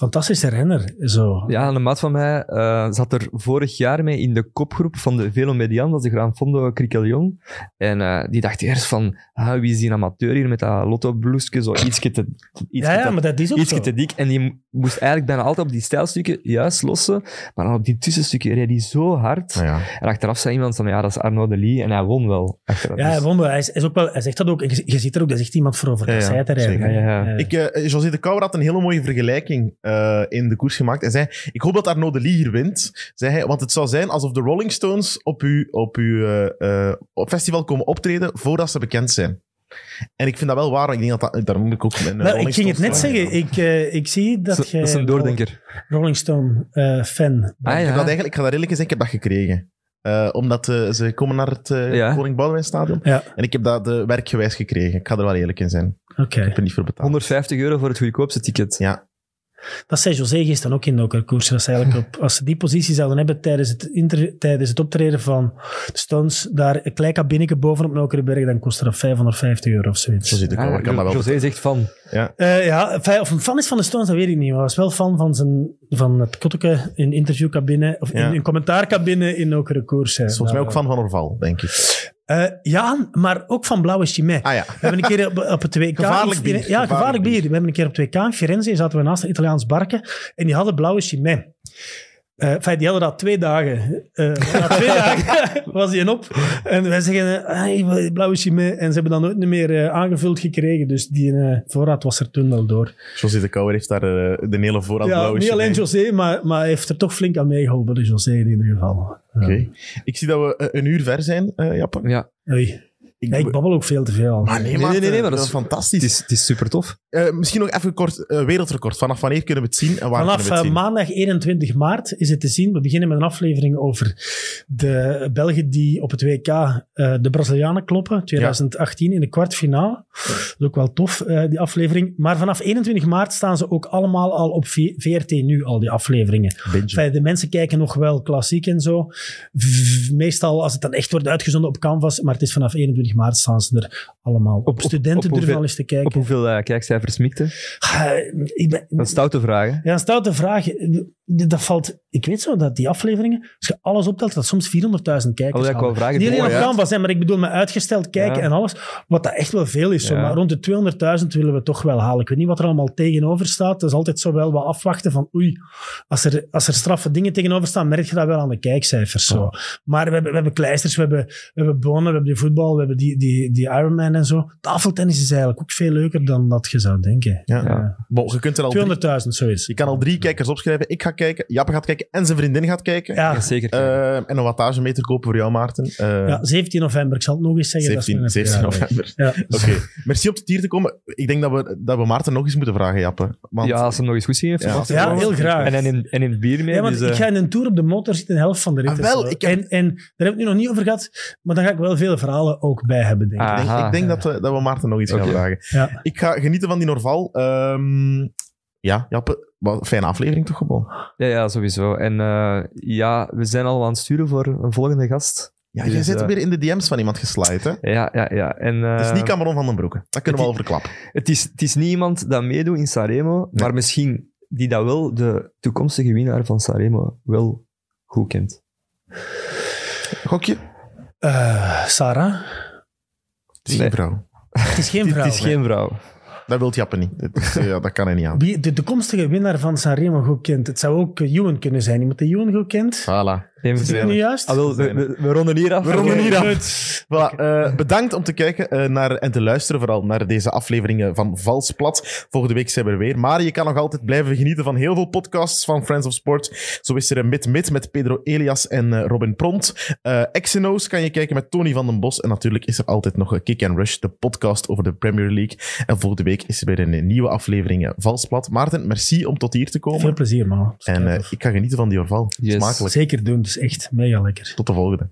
C: fantastische renner. Zo.
B: Ja, een maat van mij eh, zat er vorig jaar mee in de kopgroep van de Velo Median, dat is de Gran Fondo Criquelion. En eh, die dacht eerst van, ah, wie is die amateur hier met dat lotto-bloesje, zo ietsje te, iets
C: ja, ja, maar dat is ook
B: ietsje
C: zo.
B: te dik. En die moest eigenlijk bijna altijd op die stijlstukken juist lossen. Maar dan op die tussenstukken reed hij zo hard.
A: Ja.
B: En achteraf zei iemand van, ja, dat is Arnaud Delis. En hij won wel. Achteraf.
C: Ja, hij,
B: Dus-
C: won wel. hij, is, is ook wel, hij zegt dat ook. En je, je ziet er ook, dat is echt iemand voor over
A: Ja,
C: de
A: ja,
C: te rijden.
A: zeker.
B: Ja, ja, ja.
A: Ik, eh, José de Kouwer had een hele mooie vergelijking. Eh, in de koers gemaakt. En zei, ik hoop dat Arnaud de Lee hier wint. Zei hij, want het zou zijn alsof de Rolling Stones op uw, op uw eh, eh, op festival komen optreden voordat ze bekend zijn. En ik vind dat wel waar. want Ik denk dat, dat daar moet ik ook mijn Rolling
C: ik ging het net zeggen. Ik, eh, ik zie dat
B: Dat,
C: jij
B: dat is een doordenker.
C: Rolling Stone eh, fan bent.
B: Ah,
A: Ik, heb
B: ja.
A: dat eigenlijk, ik ga dat eerlijk gezegd, ik heb dat gekregen. Eh, omdat ze komen naar het eh,
B: Ja.
A: Koning Boudewijn Stadion.
C: Ja,
A: En ik heb dat werkgewijs gekregen. Ik ga er wel eerlijk in zijn.
C: oké.
A: Ik heb er niet voor betaald.
B: 150 euro voor het goedkoopste ticket.
A: Ja.
C: Dat zei José gisteren ook in de koers. Dat ze eigenlijk op, als ze die positie zouden hebben tijdens het, inter, tijdens het optreden van de Stones, daar een klein kabinetje bovenop Nokerenberg, dan kostte dat 550 euro of zoiets.
A: Zo zit ik
B: Ah,
A: wel. Ik kan dat wel
B: José zegt van,
C: Eh, ja, fijn- of een fan is van de Stones, dat weet ik niet. Maar hij was wel fan van, zijn, van het kotteke in interviewcabine, of
A: Ja.
C: in een commentaarcabine in Nokere Koers.
A: volgens mij ook van Van Orval, denk ik.
C: Eh, ja, maar ook van Blauwe Chimay.
A: Ah ja.
C: We hebben een keer op, op het WK...
A: Gevaarlijk bier,
C: Ja,
A: gevaarlijk
C: bier.
A: bier.
C: We hebben een keer op 2K in Firenze, zaten we naast een Italiaans barken en die hadden Blauwe Chimay. Eh, enfin, die hadden dat twee dagen. Eh, na twee dagen was die op. En wij zeggen, hey, Blauwe Chimay. En ze hebben dat nooit meer eh, aangevuld gekregen. Dus die eh, voorraad was er toen wel door.
A: José de Kouwer heeft daar de hele voorraad
C: Ja,
A: blauwe
C: niet alleen. José, maar, maar hij heeft er toch flink aan meegeholpen. José in ieder geval.
A: Oké. Ik zie dat we een uur ver zijn, eh Jappe.
B: ja,
C: Oei. Ja, ik babbel ook veel te veel.
A: Maar nee,
B: Nee, nee, nee, maar dat is-
A: is fantastisch.
B: het is, het is super tof.
A: Eh, misschien nog even kort, eh, wereldrecord. Vanaf wanneer kunnen we het zien en waar
C: Vanaf
A: kunnen we het
C: eh,
A: zien?
C: maandag 21 maart is het te zien. We beginnen met een aflevering over de Belgen die op het WK eh, de Brazilianen kloppen. 2018 in de kwartfinale. Dat is ook wel tof, eh, die aflevering. Maar vanaf 21 maart staan ze ook allemaal al op V- VRT nu, al die afleveringen. Enfin, de mensen kijken nog wel klassiek en zo. V- Meestal als het dan echt wordt uitgezonden op Canvas. Maar het is vanaf 21 maart staan ze er allemaal op.
B: op-
C: Studenten
B: op hoeveel-
C: al eens te
B: Op
C: kijken.
B: hoeveel eh, kijkcijfers mikte?
C: Ah, ik ben,
B: een stoute vraag. hè?
C: ja, een stoute vraag. Dat valt, ik weet zo dat die afleveringen, als je alles optelt, dat soms 400.000 kijkers
B: Oh, vragen.
C: Niet alleen op? Canvas, hè, maar ik bedoel met uitgesteld kijken
B: Ja.
C: en alles. Wat dat echt wel veel is. Zo.
B: Ja.
C: Maar rond de 200.000 willen we toch wel halen. Ik weet niet wat er allemaal tegenover staat. Dat is altijd zo wel wat afwachten van oei, als er, als er straffe dingen tegenover staan, merk je dat wel aan de kijkcijfers. Zo. Maar we hebben, we hebben kleisters, we hebben, we hebben bonen, we hebben die voetbal, we hebben die, die, die Ironman en zo. Tafeltennis is eigenlijk ook veel leuker dan dat je zou denken.
A: Ja.
B: Ja.
A: Bon, je kunt er al drie,
C: 200.000, zoiets.
A: je kan al drie kijkers opschrijven. Ik ga kijken, Jappe gaat kijken en zijn vriendin gaat kijken.
C: Ja,
B: zeker.
A: Eh, en een wattagemeter kopen voor jou, Maarten. Eh,
C: Ja, 17 november. Ik zal het nog eens zeggen.
A: 17,
C: dat is nog
A: 17
C: een jaar
A: november.
C: Ja.
A: Oké, merci om tot hier te komen. Ik denk dat we, dat we Maarten nog eens moeten vragen, Jappe. Want
B: ja, als hem nog eens goed zien heeft.
A: Ja.
C: Ja,
B: ik
C: heel graag.
B: En hij neemt, hij neemt bier mee.
C: Ja, want
B: dus,
C: ik
B: eh,
C: ga in een tour op de motor zitten, de helft van de rit.
A: Ah,
C: en
A: wel, ik heb-
C: en, en daar heb ik het nu nog niet over gehad, maar dan ga ik wel veel verhalen ook bij hebben, denk ik.
A: Ik denk, ik dat, we, dat we Maarten nog iets gaan vragen.
C: Ja.
A: Ik ga genieten van die Norval. Ehm, ja, Jappe, wat, fijne aflevering toch gewoon.
B: ja, ja, sowieso. En eh, ja, we zijn al aan het sturen voor een volgende gast.
A: Ja,
B: Dus,
A: jij zit
B: eh,
A: weer in de DM's van iemand geslide, hè?
B: Ja, ja, ja. En, eh,
A: Het is niet Cameron van den Broeke. Dat kunnen we al verklappen.
B: het, is, het is niet iemand dat meedoet in Sanremo, maar misschien die dat wel de toekomstige winnaar van Sanremo wel goed kent.
A: Gokje?
C: Eh, Sarah?
A: Het is
B: Nee.
A: geen vrouw.
C: Het is geen vrouw.
B: Het is geen vrouw.
A: Dat wil Jappe niet. Ja, dat kan hij niet aan.
C: Wie de toekomstige winnaar van Sanremo goed kent. Het zou ook eh, Ewan kunnen zijn. Iemand die Ewan goed kent.
A: Voilà.
C: Is dat niet juist?
B: Ah, wel, we, we, we ronden hier af.
A: We ronden hier af.
C: goed.
A: Voilà, eh, bedankt om te kijken eh, naar, en te luisteren, vooral naar deze afleveringen van Vals Plat. Volgende week zijn we er weer. Maar je kan nog altijd blijven genieten van heel veel podcasts van Friends of Sport. Zo is er een Mid Mid met Pedro Elias en eh, Robin Pront. Eh XNO's kan je kijken met Tony van den Bos. En natuurlijk is er altijd nog een Kick and Rush, de podcast over de Premier League. En volgende week is er weer een nieuwe aflevering eh, Vals Plat. Maarten, merci om tot hier te komen.
C: Veel plezier, man.
A: En ik ga genieten van die orval.
B: Yes.
A: Smakelijk.
C: Zeker doen is echt mega lekker.
A: Tot de volgende.